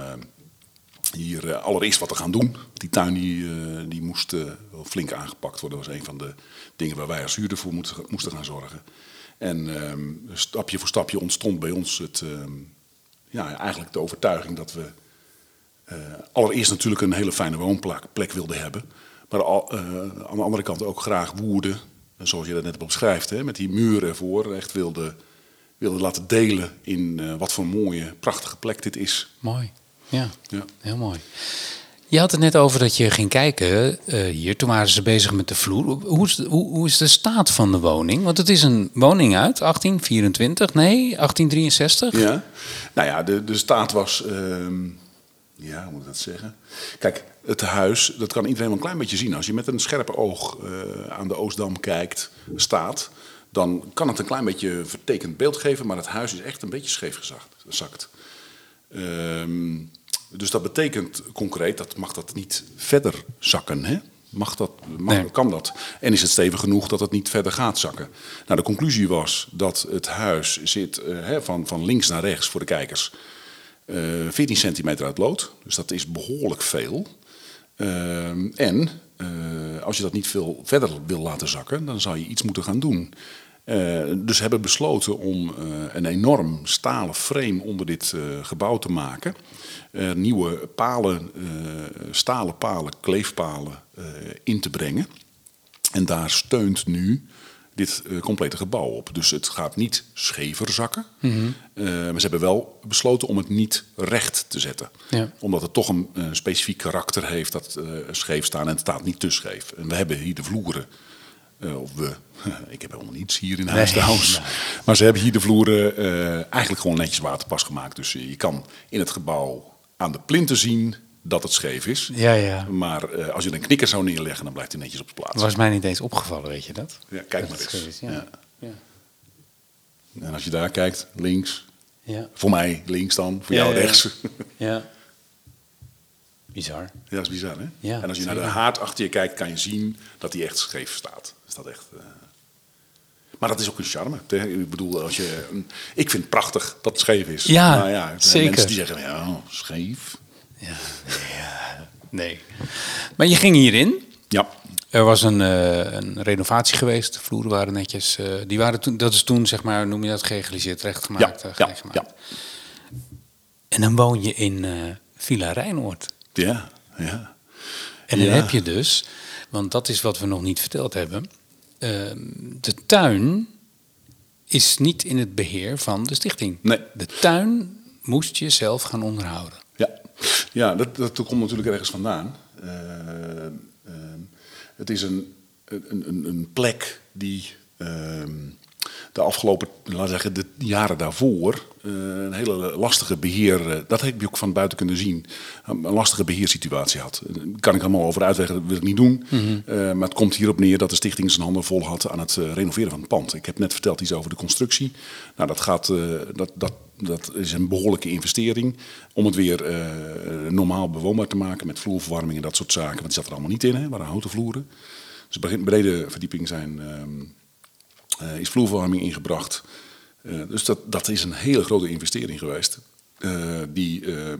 hier allereerst wat te gaan doen. Die tuin die, die moest flink aangepakt worden. Dat was een van de dingen waar wij als huurder voor moesten gaan zorgen. En ehm, stapje voor stapje ontstond bij ons het, ehm, ja, eigenlijk de overtuiging dat we allereerst natuurlijk een hele fijne woonplek plek wilden hebben. Maar al, eh, aan de andere kant ook graag Woerden, en zoals je dat net beschrijft, hè, met die muren ervoor, echt wilde, wilde laten delen in eh, wat voor mooie, prachtige plek dit is. Mooi. Ja, Ja. heel mooi. Je had het net over dat je ging kijken eh, hier. Toen waren ze bezig met de vloer. Hoe is, de, hoe, hoe is de staat van de woning? Want het is een woning uit 1824, nee, 1863. Ja. Nou ja, de, de staat was. ehm, ja, hoe moet ik dat zeggen? Kijk, het huis, dat kan iedereen wel een klein beetje zien. Als je met een scherpe oog eh, aan de Oostdam kijkt, staat. dan kan het een klein beetje een vertekend beeld geven. maar het huis is echt een beetje scheef gezakt-. Ehm, dus dat betekent concreet dat mag dat niet verder zakken. Hè? Mag dat, mag, Nee. kan dat? En is het stevig genoeg dat het niet verder gaat zakken? Nou, de conclusie was dat het huis zit eh, hè, van, van links naar rechts voor de kijkers. Eh 14 centimeter uit lood. Dus dat is behoorlijk veel. Ehm, en eh, als je dat niet veel verder wil laten zakken, dan zou je iets moeten gaan doen. Eh, dus hebben besloten om eh, een enorm stalen frame onder dit eh, gebouw te maken. Eh, nieuwe palen, eh, stalen palen, kleefpalen eh, in te brengen. En daar steunt nu dit eh, complete gebouw op. Dus het gaat niet schever zakken. Mhm. Eh, maar ze hebben wel besloten om het niet recht te zetten. Ja. Omdat het toch een, specifiek karakter heeft dat eh, scheef staan en het staat niet te scheef. En we hebben hier de vloeren, of we, ik heb helemaal niets hier in huis Nee, trouwens. nee. Maar ze hebben hier de vloeren eigenlijk gewoon netjes waterpas gemaakt. Dus je kan in het gebouw aan de plinten zien dat het scheef is. Ja, ja. Maar eh, als je een knikker zou neerleggen, dan blijft hij netjes op zijn plaats. was mij niet eens opgevallen, weet je dat? Ja, kijk Dat maar eens. is, ja. Ja. Ja. En als je daar kijkt, links. Ja. Voor mij links dan, voor jou rechts. ja. Bizar. Ja, dat is bizar, hè? Ja, en als je naar de haard achter je kijkt, kan je zien dat die echt scheef staat. Is dat echt... eh, Maar dat is ook een charme. Ik bedoel, als je... Ik vind het prachtig dat het scheef is. Ja, Maar ja, er zeker. mensen die zeggen, ja, scheef. Ja. ja. Nee. Maar je ging hierin. Ja, Er was een, eh, een renovatie geweest. De vloeren waren netjes. eh, die waren toen, dat is toen, zeg maar, noem je dat, geëgaliseerd, rechtgemaakt. ja, eh, ja, ja. En dan woon je in Villa Rijnoord. Ja, ja. En dan Ja. heb je dus, want dat is wat we nog niet verteld hebben. ehm, de tuin is niet in het beheer van de stichting. Nee. De tuin moest je zelf gaan onderhouden. Ja, dat, dat komt natuurlijk ergens vandaan. Eh, ehm, het is een, een, een, een plek die ehm, de afgelopen, laten we zeggen, de jaren daarvoor eh, een hele lastige beheer, eh, dat heb je ook van buiten kunnen zien, een lastige beheerssituatie had. Daar kan ik allemaal over uitleggen, dat wil ik niet doen. Eh, maar het komt hierop neer dat de stichting zijn handen vol had aan het eh, renoveren van het pand. Ik heb net verteld iets over de constructie. Nou, dat, gaat, eh, dat, dat, dat is een behoorlijke investering om het weer eh, normaal bewoonbaar te maken met vloerverwarming en dat soort zaken. Want die zat er allemaal niet in, hè, waren houten vloeren. Dus brede verdieping zijn, ehm, eh, is vloerverwarming ingebracht. Eh, dus dat, dat is een hele grote investering geweest. eh, die eh, eh,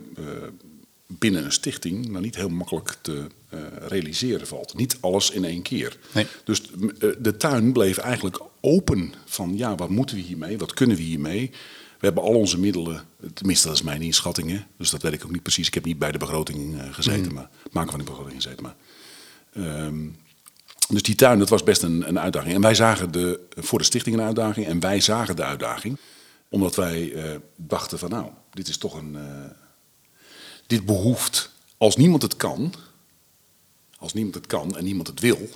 binnen een stichting nou niet heel makkelijk te eh, realiseren valt. Niet alles in één keer. Nee. Dus eh, de tuin bleef eigenlijk open van ja, wat moeten we hiermee? Wat kunnen we hiermee? We hebben al onze middelen, tenminste dat is mijn inschatting, hè? dus dat weet ik ook niet precies. Ik heb niet bij de begroting eh, gezeten, maar het maken van die begroting gezeten. Maar, ehm, dus die tuin, dat was best een, een uitdaging. En wij zagen de, voor de stichting een uitdaging en wij zagen de uitdaging. Omdat wij eh, dachten van nou, dit is toch een... eh, dit behoeft, als niemand het kan, als niemand het kan en niemand het wil,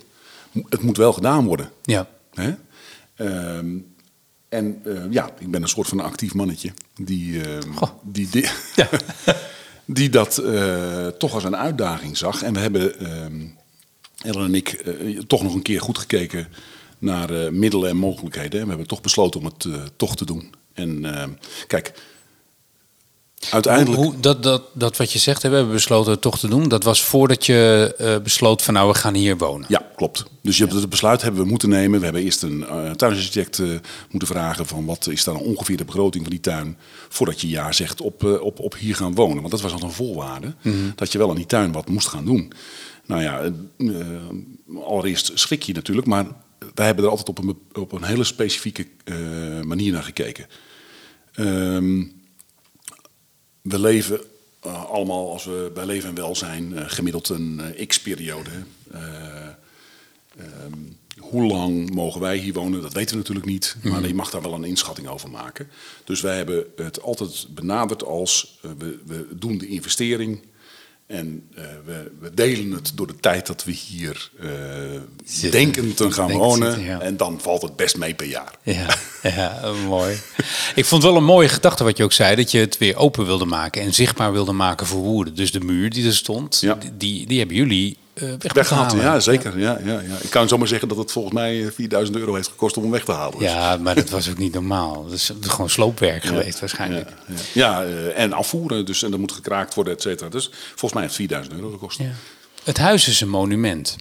het moet wel gedaan worden. Ja. Hè? Ehm, en eh, ja, ik ben een soort van actief mannetje die, ehm, die, die, Ja. die dat toch als een uitdaging zag. En we hebben, ehm Ellen en ik, eh, toch nog een keer goed gekeken naar eh, middelen en mogelijkheden. En we hebben toch besloten om het eh, toch te doen. En kijk, uiteindelijk... Hoe, dat, dat, dat wat je zegt, hè, we hebben besloten het toch te doen. Dat was voordat je besloot van nou, we gaan hier wonen. Ja, klopt. Dus je hebt het besluit hebben we moeten nemen. We hebben eerst een tuinarchitect moeten vragen van wat is dan ongeveer de begroting van die tuin voordat je ja zegt op, op, op hier gaan wonen. Want dat was al een voorwaarde dat je wel aan die tuin wat moest gaan doen. Nou ja, eh, allereerst schrik je natuurlijk, maar wij hebben er altijd op een, op een hele specifieke eh, manier naar gekeken. Ehm, we leven eh, allemaal, als we bij leven en welzijn, gemiddeld een x-periode. Eh, ehm, hoe lang mogen wij hier wonen, dat weten we natuurlijk niet. Maar je mag daar wel een inschatting over maken. Dus wij hebben het altijd benaderd als we, we doen de investering. En eh, we, we delen het door de tijd dat we hier Zitten. denken te gaan Denken wonen. zitten, ja. En dan valt het best mee per jaar. Ja, ja mooi. Ik vond wel een mooie gedachte wat je ook zei, dat je het weer open wilde maken en zichtbaar wilde maken voor woorden. Dus de muur die er stond, Ja. die, die hebben jullie eh weg halen. ja zeker. Ja. Ja, ja, Ik kan zomaar zeggen dat het volgens mij eh, 4000 euro heeft gekost om hem weg te halen. Dus- Ja, maar dat was ook niet normaal. Dat is gewoon sloopwerk geweest waarschijnlijk. Ja, ja. ja eh, en afvoeren, dus, en dat moet gekraakt worden, et cetera. Dus volgens mij heeft het 4000 euro gekost. Ja, Ja. Het huis is een monument.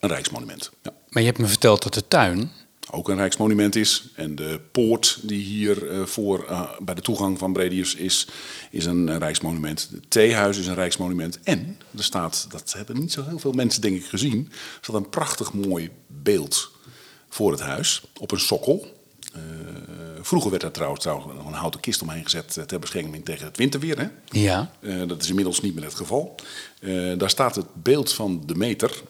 een rijksmonument. Ja. Maar je hebt me verteld dat de tuin, Ook een rijksmonument is. En de poort die hier eh, voor, eh, bij de toegang van Bredius is, is een eh, rijksmonument. Het theehuis is een rijksmonument. En er staat, dat hebben niet zo heel veel mensen denk ik gezien, er staat een prachtig mooi beeld voor het huis op een sokkel. Vroeger werd er trouwens, trouwens nog een houten kist omheen gezet ter bescherming tegen het winterweer. Hè? ja, dat is inmiddels niet meer het geval. Daar staat het beeld van de meter.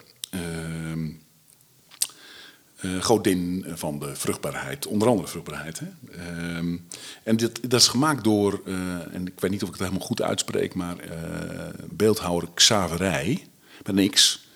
Eh, godin van de vruchtbaarheid, onder andere vruchtbaarheid. Hè? Ehm, en dit, dat is gemaakt door, eh, en ik weet niet of ik het helemaal goed uitspreek, maar eh, beeldhouwer Xaverij, met een X.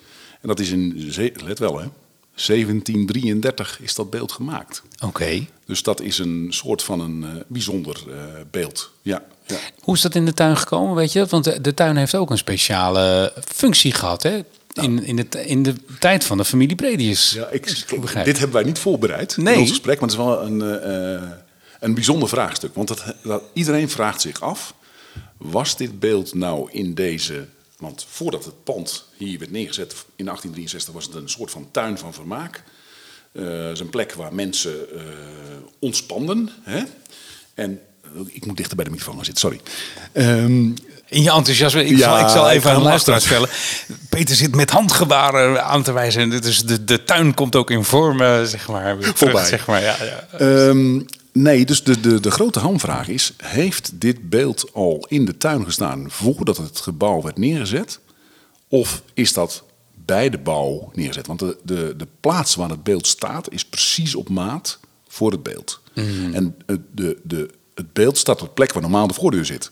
En dat is in, let wel hè, 1733 is dat beeld gemaakt. Oké. Dus dat is een soort van een bijzonder beeld. Ja, ja. Hoe is dat in de tuin gekomen, weet je? Want de, de tuin heeft ook een speciale functie gehad, hè? In, in, de, in de tijd van de familie Bredius. Ja, ik, kijk, dit hebben wij niet voorbereid Nee. in ons gesprek, maar het is wel een, eh, een bijzonder vraagstuk. Want dat, dat, iedereen vraagt zich af, was dit beeld nou in deze... Want voordat het pand hier werd neergezet in 1863 was het een soort van tuin van vermaak. Eh, Het is een plek waar mensen eh, ontspanden. Hè? En ik moet dichter bij de microfoon gaan zitten, sorry. Ehm, In je enthousiasme, ik, Ja, zal, ik zal even aan de luisteraars vertellen. Peter zit met handgebaren aan te wijzen. Dus de, de tuin komt ook in vorm, eh, zeg maar. Voorbij. Zeg maar, ja, ja. Ehm, nee, dus de, de, de grote hamvraag is: heeft dit beeld al in de tuin gestaan voordat het gebouw werd neergezet? Of is dat bij de bouw neergezet? Want de, de, de plaats waar het beeld staat is precies op maat voor het beeld. En het, de, de, het beeld staat op de plek waar normaal de voordeur zit.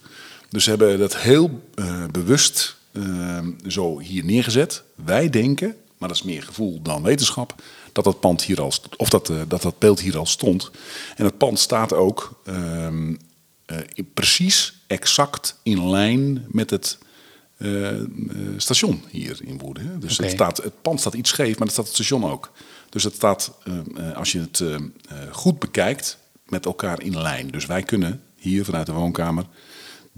Dus ze hebben dat heel eh, bewust eh, zo hier neergezet. Wij denken, maar dat is meer gevoel dan wetenschap, dat dat pand hier al of dat, eh, dat dat beeld hier al stond. En het pand staat ook in- precies exact in lijn met het station hier in Woerden. Dus Oké. het, staat, het pand staat iets scheef, maar dat staat het station ook. Dus het staat, als je het goed bekijkt, met elkaar in lijn. Dus wij kunnen hier vanuit de woonkamer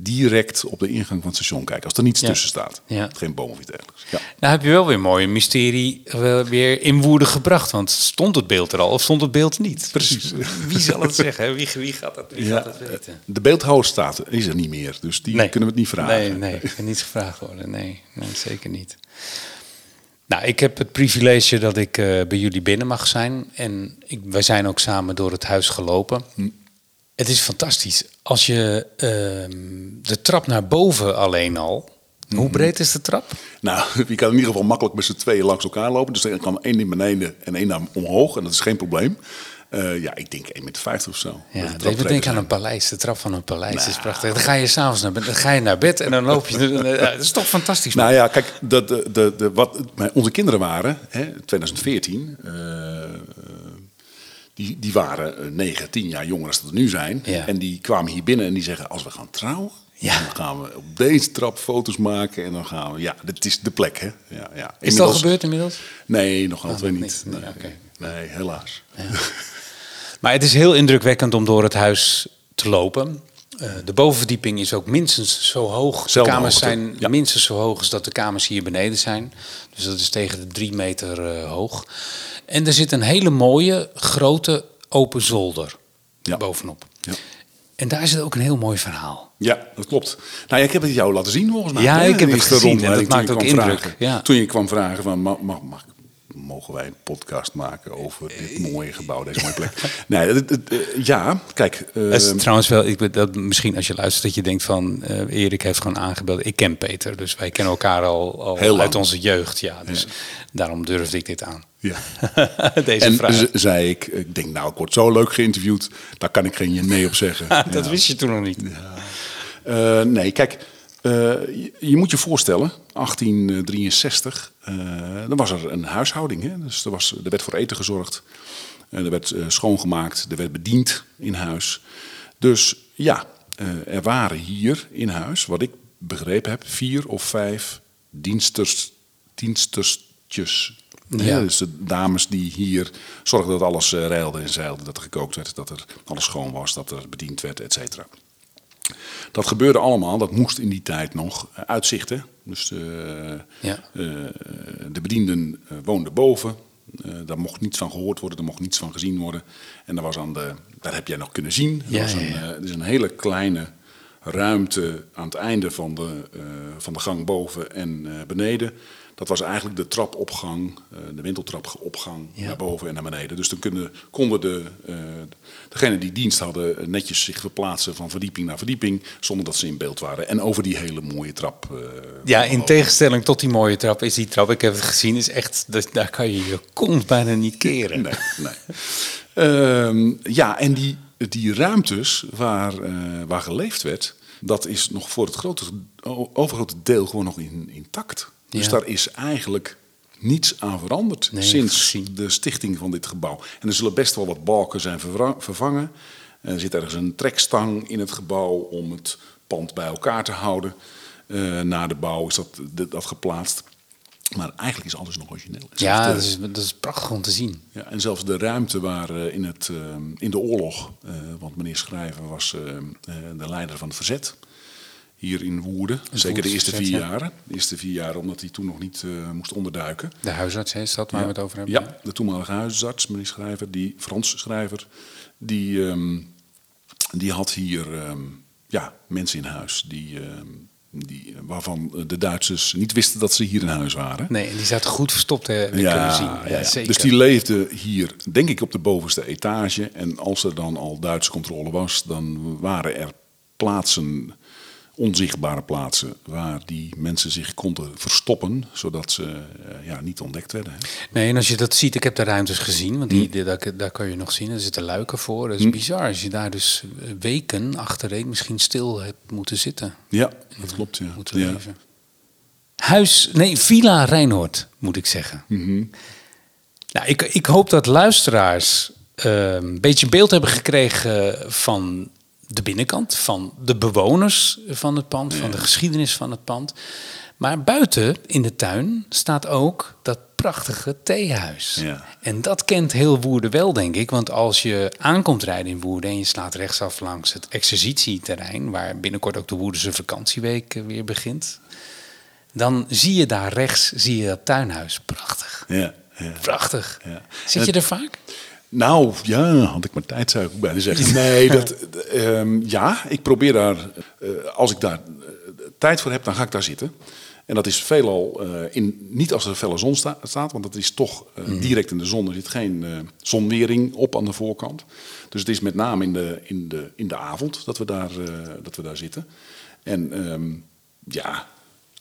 direct op de ingang van het station kijken. Als er niets Ja. tussen staat. Ja. Geen boom of iets dergelijks. Ja. Nou heb je wel weer mooi een mysterie eh, weer in woede gebracht. Want stond het beeld er al of stond het beeld niet? Precies. Dus wie zal het zeggen? Wie, wie gaat dat, wie Ja, gaat dat weten? de beeldhouwer staat is er niet meer. Dus die kunnen we het niet vragen. Nee, nee, kan niet gevraagd worden. Nee, nee, zeker niet. Nou, ik heb het privilege dat ik eh, bij jullie binnen mag zijn. En ik, wij zijn ook samen door het huis gelopen. Hm. Het is fantastisch. Als je ehm, de trap naar boven alleen al... Hm. Hoe breed is de trap? Nou, je kan in ieder geval makkelijk met z'n tweeën langs elkaar lopen. Dus er kan één naar beneden en één naar omhoog. En dat is geen probleem. Eh, ja, ik denk 1,50 meter of zo. Dat Ja, de dat traptreden denk aan een paleis. De trap van een paleis is Nou. prachtig. Dan ga je s'avonds naar bed, dan ga je naar bed en dan loop je. Ja, Dat is toch fantastisch. man. Nou ja, kijk, de, de, de, de, wat mijn- onze kinderen waren, hè, 2014, eh, die, die waren eh, 9, 10 jaar jonger dan dat nu zijn. Ja. En die kwamen hier binnen en die zeggen, als we gaan trouwen, Ja. dan gaan we op deze trap foto's maken. En dan gaan we, ja, dit is de plek, hè. Ja, ja. is het al gebeurd inmiddels? Nee, nog altijd nog niet. niet. Nee, Nee, helaas. Maar het is heel indrukwekkend om door het huis te lopen. Eh, de bovenverdieping is ook minstens zo hoog. De kamers hoogte, zijn ja. minstens zo hoog als dat de kamers hier beneden zijn. Dus dat is tegen de drie meter eh, hoog. En er zit een hele mooie, grote, open zolder Ja. bovenop. Ja. En daar zit ook een heel mooi verhaal. Ja, dat klopt. Nou, ik heb het jou laten zien volgens mij. Ja, hè, ik heb het gezien en dat maakt ook indruk, ja. Toen je kwam vragen van, mag, mag, mag- mogen wij een podcast maken over dit mooie gebouw, deze mooie plek? nee, het- het- eh, ja, kijk. eh, is trouwens wel, ik, dat, misschien als je luistert dat je denkt van... eh, Erik heeft gewoon aangebeld. Ik ken Peter, dus wij kennen elkaar al, al Heel uit onze jeugd. Ja, dus daarom durfde ik dit aan. ja. Deze En vraag. zei ik, ik denk nou, ik word zo leuk geïnterviewd, daar kan ik geen je nee op zeggen. dat Ja. wist je toen nog niet. Eh, nee, kijk, eh, je, je moet je voorstellen, 1863, eh, dan was er een huishouding. Hè? Dus er, was, er werd voor eten gezorgd, en er werd eh, schoongemaakt, er werd bediend in huis. Dus ja, eh, er waren hier in huis, wat ik begrepen heb, vier of vijf diensters, dienstertjes. Ja. Ja. Dus de dames die hier zorgden dat alles eh, reilde en zeilde, dat er gekookt werd, dat er alles schoon was, dat er bediend werd, et cetera. Dat gebeurde allemaal, dat moest in die tijd nog eh, uitzichten. Dus eh, Ja. eh, de bedienden woonden boven. Daar mocht niets van gehoord worden, er mocht niets van gezien worden. En daar, was aan de, daar heb jij nog kunnen zien. Er Ja, was ja, een, ja. er is een hele kleine ruimte aan het einde van de, van de gang boven en beneden. Dat was eigenlijk de trapopgang, eh, de winkeltrapopgang Ja. naar boven en naar beneden. Dus dan kunnen, konden de, eh degenen die dienst hadden netjes zich verplaatsen van verdieping naar verdieping, zonder dat ze in beeld waren. En over die hele mooie trap. eh, Ja, in tegenstelling tot die mooie trap is die trap, ik heb het gezien, is echt, dat- daar kan je je kont bijna niet keren. Nee, nee. Ehm, ja, en die, die ruimtes waar, waar geleefd werd, dat is nog voor het grote, overgrote deel gewoon nog in, intact. Dus Ja. daar is eigenlijk niets aan veranderd Nee, sinds de stichting van dit gebouw. En er zullen best wel wat balken zijn vervangen. Er zit ergens een trekstang in het gebouw om het pand bij elkaar te houden. Eh, na de bouw is dat, dat, dat geplaatst. Maar eigenlijk is alles nog origineel. Ja, de- dat is, dat is prachtig om te zien. ja, en zelfs de ruimte waar eh, in, het, eh, in de oorlog, eh, want meneer Schrijver was eh, eh, de leider van het verzet hier in Woerden. Zeker de eerste vier jaren. De eerste vier jaren omdat hij toen nog niet eh, moest onderduiken. De huisarts is dat waar we het over hebben. Ja, de toenmalige huisarts, meneer Schrijver, die Frans Schrijver, die, ehm, die had hier ehm, ja, mensen in huis die, ehm, die, waarvan de Duitsers niet wisten dat ze hier in huis waren. Nee, en die zaten goed verstopt hè, we kunnen zien. Ja, ja, ja. zeker. Dus die leefde hier, denk ik, op de bovenste etage. En als er dan al Duitse controle was, dan waren er plaatsen, onzichtbare plaatsen, waar die mensen zich konden verstoppen, zodat ze eh, ja, niet ontdekt werden. hè. Nee, en als je dat ziet, ik heb de ruimtes gezien, want die, die- daar, daar kan je nog zien. Er zitten luiken voor. Dat is bizar. Als je daar dus weken achtereen misschien stil hebt moeten zitten, Ja, dat klopt. Ja. moeten ja. leven. Huis, nee, Villa Rijnhoord, moet ik zeggen. Mhm. Nou, ik, ik hoop dat luisteraars eh, een beetje beeld hebben gekregen van de binnenkant, van de bewoners van het pand, van de geschiedenis van het pand. Maar buiten in de tuin staat ook dat prachtige theehuis. Ja. En dat kent heel Woerden wel, denk ik. Want als je aankomt rijden in Woerden en je slaat rechtsaf langs het exercitieterrein, waar binnenkort ook de Woerdense vakantieweek eh, weer begint, dan zie je daar rechts zie je dat tuinhuis. Prachtig. Ja, ja. Prachtig. Ja. Zit je er vaak? Nou, ja, had ik maar tijd, zou ik ook bijna zeggen. Nee, dat, eh, ehm, ja, ik probeer daar, eh, als ik daar eh, tijd voor heb, dan ga ik daar zitten. En dat is veelal, eh, in, niet als er felle zon sta- staat, want dat is toch eh, direct in de zon. Er zit geen zonwering op aan de voorkant. Dus het is met name in de, in de, in de avond dat we daar, dat we daar zitten. En ehm, ja,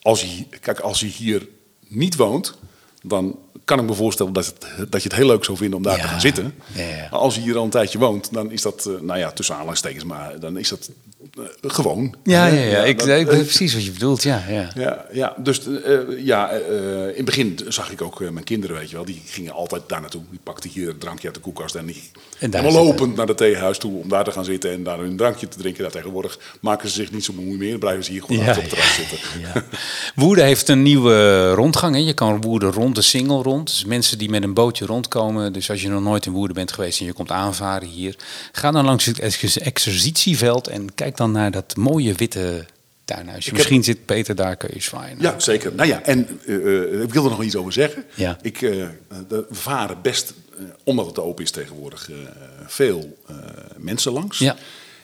als je, kijk, als je hier niet woont, dan kan ik me voorstellen dat, het, dat je het heel leuk zou vinden om daar Ja, te gaan zitten. ja, ja. Maar als je hier al een tijdje woont, dan is dat, eh, nou ja, tussen aanhalingstekens, maar dan is dat eh, gewoon. Ja, ja, ja. Ik, dat- ik weet precies wat je bedoelt. Ja, ja. ja, ja, dus eh, ja, in het begin zag ik ook mijn kinderen, weet je wel, die gingen altijd daar naartoe. Die pakten hier een drankje uit de koelkast en die En helemaal lopend naar de theehuis toe om daar te gaan zitten en daar een drankje te drinken. Daar tegenwoordig maken ze zich niet zo moeite meer, blijven ze hier gewoon op het terras zitten. ja. Woerden heeft een nieuwe rondgang. Hè. Je kan Woerden rond de Singel rond. Dus mensen die met een bootje rondkomen. Dus als je nog nooit in Woerden bent geweest en je komt aanvaren hier. Ga dan langs het ex- exercitieveld en kijk dan naar dat mooie witte tuinhuisje. Misschien zit Peter daar, kun je zwaaien. Ja, zeker. Nou ja, en eh, eh, ik wil er nog iets over zeggen. Ja. Ik, eh, we varen best, omdat het open is tegenwoordig, veel mensen langs. Ja.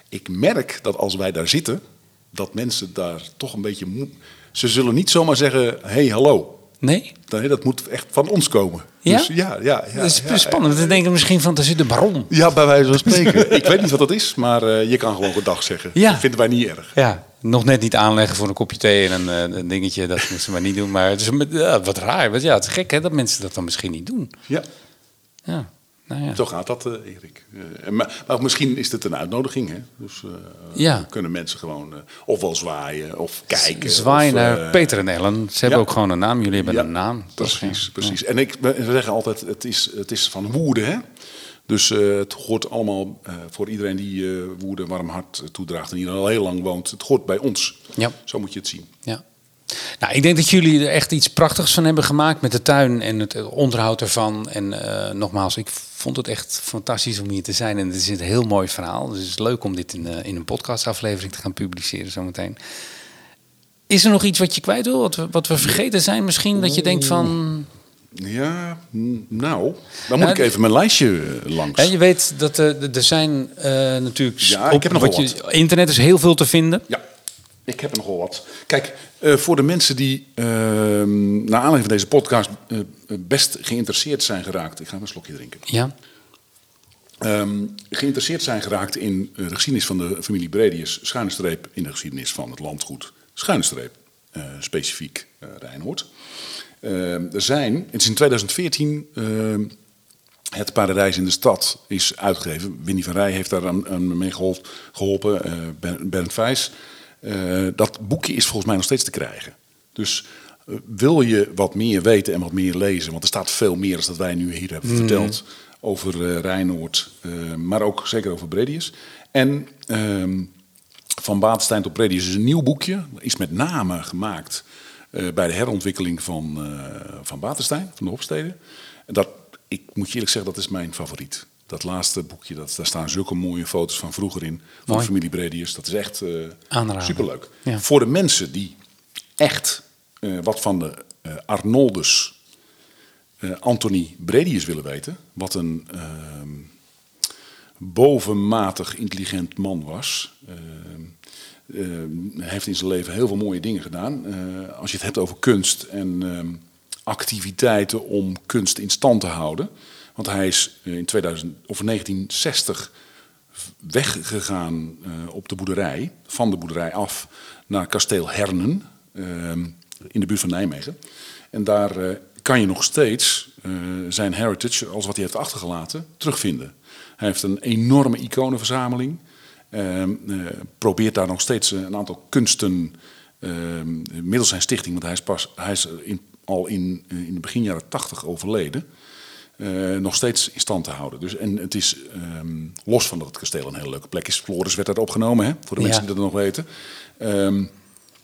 Ik merk dat als wij daar zitten, dat mensen daar toch een beetje... Ze zullen niet zomaar zeggen, hey, hallo. Nee? Nee, dat moet echt van ons komen. Ja? Dus ja, ja, ja. dat is ja, spannend. Dan denken we misschien van, daar zit de baron. Ja, bij wijze van spreken. ik weet niet wat dat is, maar eh, je kan gewoon gedag zeggen. Ja. Dat vinden wij niet erg. Ja, nog net niet aanleggen voor een kopje thee en een, eh, een dingetje. Dat moeten ze maar niet doen. Maar het is een- ja, wat raar. Want ja, het is gek hè, dat mensen dat dan misschien niet doen. Ja. Ja, nou ja. Zo gaat dat, eh, Erik. Eh, maar, maar misschien is het een uitnodiging. Hè? Dus eh, Ja. kunnen mensen gewoon eh, ofwel zwaaien of kijken. Zwaaien naar Peter en Ellen. Ze hebben ja. ook gewoon een naam. Jullie hebben een naam. toch? Precies, precies. En ik, we zeggen altijd, het is, het is van Woerden. Hè? Dus het hoort allemaal voor iedereen die Woerden een warm hart toedraagt en hier al heel lang woont. Het hoort bij ons. Ja. Zo moet je het zien. Ja. Nou, ik denk dat jullie er echt iets prachtigs van hebben gemaakt met de tuin en het onderhoud ervan. En eh, nogmaals, ik vond het echt fantastisch om hier te zijn. En het is een heel mooi verhaal. Dus het is leuk om dit in, eh, in een podcastaflevering te gaan publiceren zometeen. Is er nog iets wat je kwijt wil? Wat we, wat we vergeten zijn misschien? Dat je denkt van... Ja, nou, dan moet Nou, ik even mijn lijstje eh, langs. Ja, je weet dat eh, er zijn natuurlijk... Ja, op ik heb nog wat je, Internet is heel veel te vinden. Ja, Ik heb er nogal wat. Kijk, eh, voor de mensen die uh, naar aanleiding van deze podcast uh, best geïnteresseerd zijn geraakt. Ik ga een slokje drinken. Ja. Um, geïnteresseerd zijn geraakt in de geschiedenis van de familie Bredius, schuine streep in de geschiedenis van het landgoed, schuine streep, uh, specifiek uh, Rijnhoord. Uh, er zijn, het is in 2014 ehm, het Paradijs in de Stad is uitgegeven. Winnie van Rij heeft daar aan, aan mee geholpen, Bernd Vijs. Dat boekje is volgens mij nog steeds te krijgen. Dus wil je wat meer weten en wat meer lezen, want er staat veel meer dan dat wij nu hier hebben mm. verteld over uh, Rijnoord, maar ook zeker over Bredius. En uh, van Batenstein tot Bredius is een nieuw boekje, is met name gemaakt bij de herontwikkeling van, van Batenstein, van de Hofstede. En dat, ik moet je eerlijk zeggen, dat is mijn favoriet. Dat laatste boekje, dat, daar staan zulke mooie foto's van vroeger in, van de familie Bredius. Dat is echt superleuk. Ja. Voor de mensen die echt wat van de Arnoldus uh, Anthony Bredius willen weten. Wat een uh, bovenmatig intelligent man was. Uh, heeft in zijn leven heel veel mooie dingen gedaan. als je het hebt over kunst en ehm, activiteiten om kunst in stand te houden. Want hij is in 2000, of 1960 weggegaan op de boerderij, van de boerderij af naar kasteel Hernen ehm, in de buurt van Nijmegen. En daar kan je nog steeds zijn heritage, als wat hij heeft achtergelaten, terugvinden. Hij heeft een enorme iconenverzameling. Uh, probeert daar nog steeds een aantal kunsten ehm, middels zijn stichting, want hij is, pas, hij is in, al in, in de begin jaren tachtig overleden. Nog steeds in stand te houden. Dus, en het is ehm, los van dat het kasteel een hele leuke plek is. Floris werd daar opgenomen, hè, voor de mensen die dat nog weten.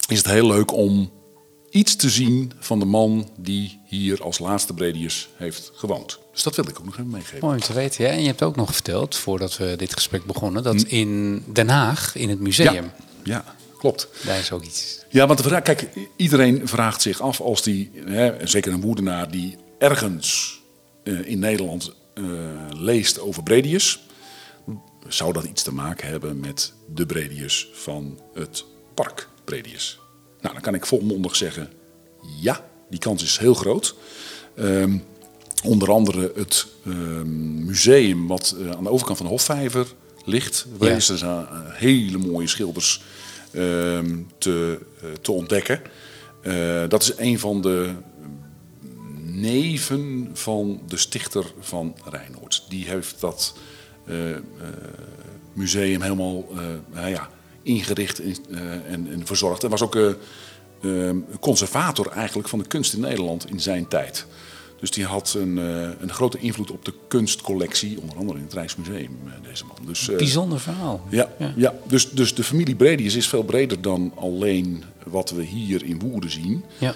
is het heel leuk om iets te zien van de man die hier als laatste Bredius heeft gewoond. Dus dat wil ik ook nog even meegeven. Mooi om te weten. Ja. En je hebt ook nog verteld, voordat we dit gesprek begonnen, dat hm. in Den Haag, in het museum. Ja, ja klopt. Daar is ook iets. Ja, want de vraag, kijk, iedereen vraagt zich af als die, hè, zeker een woedenaar die ergens in Nederland uh, leest over Bredius, zou dat iets te maken hebben met de Bredius van het park Bredius? Nou, dan kan ik volmondig zeggen, ja, die kans is heel groot. Um, onder andere het um, museum wat uh, aan de overkant van de Hofvijver ligt. Ja. Er zijn hele mooie schilders um, te, uh, te ontdekken. dat is een van de neven van de stichter van Rijnhoord. Die heeft dat museum helemaal nou ja, ingericht en, en verzorgd. En was ook conservator eigenlijk van de kunst in Nederland in zijn tijd. Dus die had een, een grote invloed op de kunstcollectie, onder andere in het Rijksmuseum, deze man. Dus, Bijzonder verhaal. Ja, ja. ja. Dus, dus de familie Bredius is veel breder dan alleen wat we hier in Woerden zien. Ja.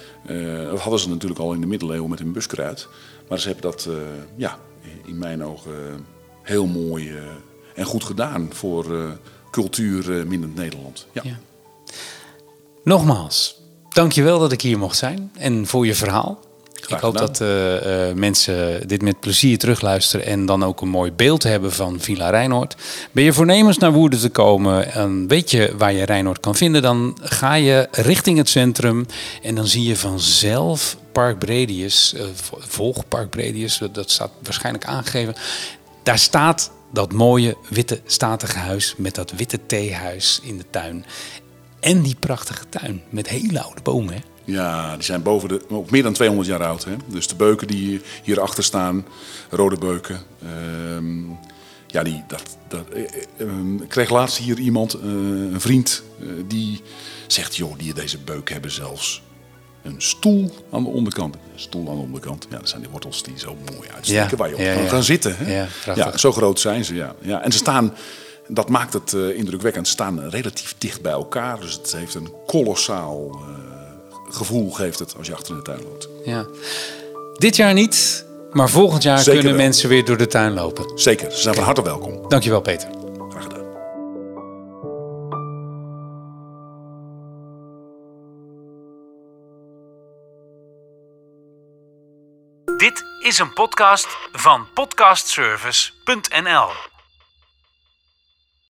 dat hadden ze natuurlijk al in de middeleeuwen met hun buskruid. Maar ze hebben dat ja, in mijn ogen heel mooi en goed gedaan voor cultuur mindend Nederland. Ja. ja. Nogmaals, Dankjewel dat ik hier mocht zijn en voor je verhaal. Ik hoop dat uh, uh, mensen dit met plezier terugluisteren en dan ook een mooi beeld hebben van Villa Rijnoord. Ben je voornemens naar Woerden te komen en weet je waar je Rijnoord kan vinden, dan ga je richting het centrum en dan zie je vanzelf Park Bredius, uh, volg Park Bredius, dat staat waarschijnlijk aangegeven. Daar staat dat mooie witte statige huis met dat witte theehuis in de tuin. En die prachtige tuin met hele oude bomen. Hè? Ja, die zijn boven de, ook meer dan 200 jaar oud. Hè? Dus de beuken die hierachter staan, rode beuken. Uh, ja, die, dat, dat, uh, uh, ik kreeg laatst hier iemand, eh, een vriend, die zegt: joh, die deze beuken hebben zelfs een stoel aan de onderkant. Een stoel aan de onderkant. Ja, dat zijn die wortels die zo mooi uitsteken ja, waar je op ja, kan ja. gaan zitten. Hè? Ja, ja, zo groot zijn ze. Ja. Ja. En ze staan dat maakt het uh, indrukwekkend. staan relatief dicht bij elkaar. Dus het heeft een kolossaal uh, gevoel geeft het als je achter in de tuin loopt. Ja. Dit jaar niet, maar volgend jaar Zeker kunnen wel. mensen weer door de tuin lopen. Zeker, ze zijn van harte welkom. Dankjewel Peter. Graag gedaan. Dit is een podcast van podcastservice.nl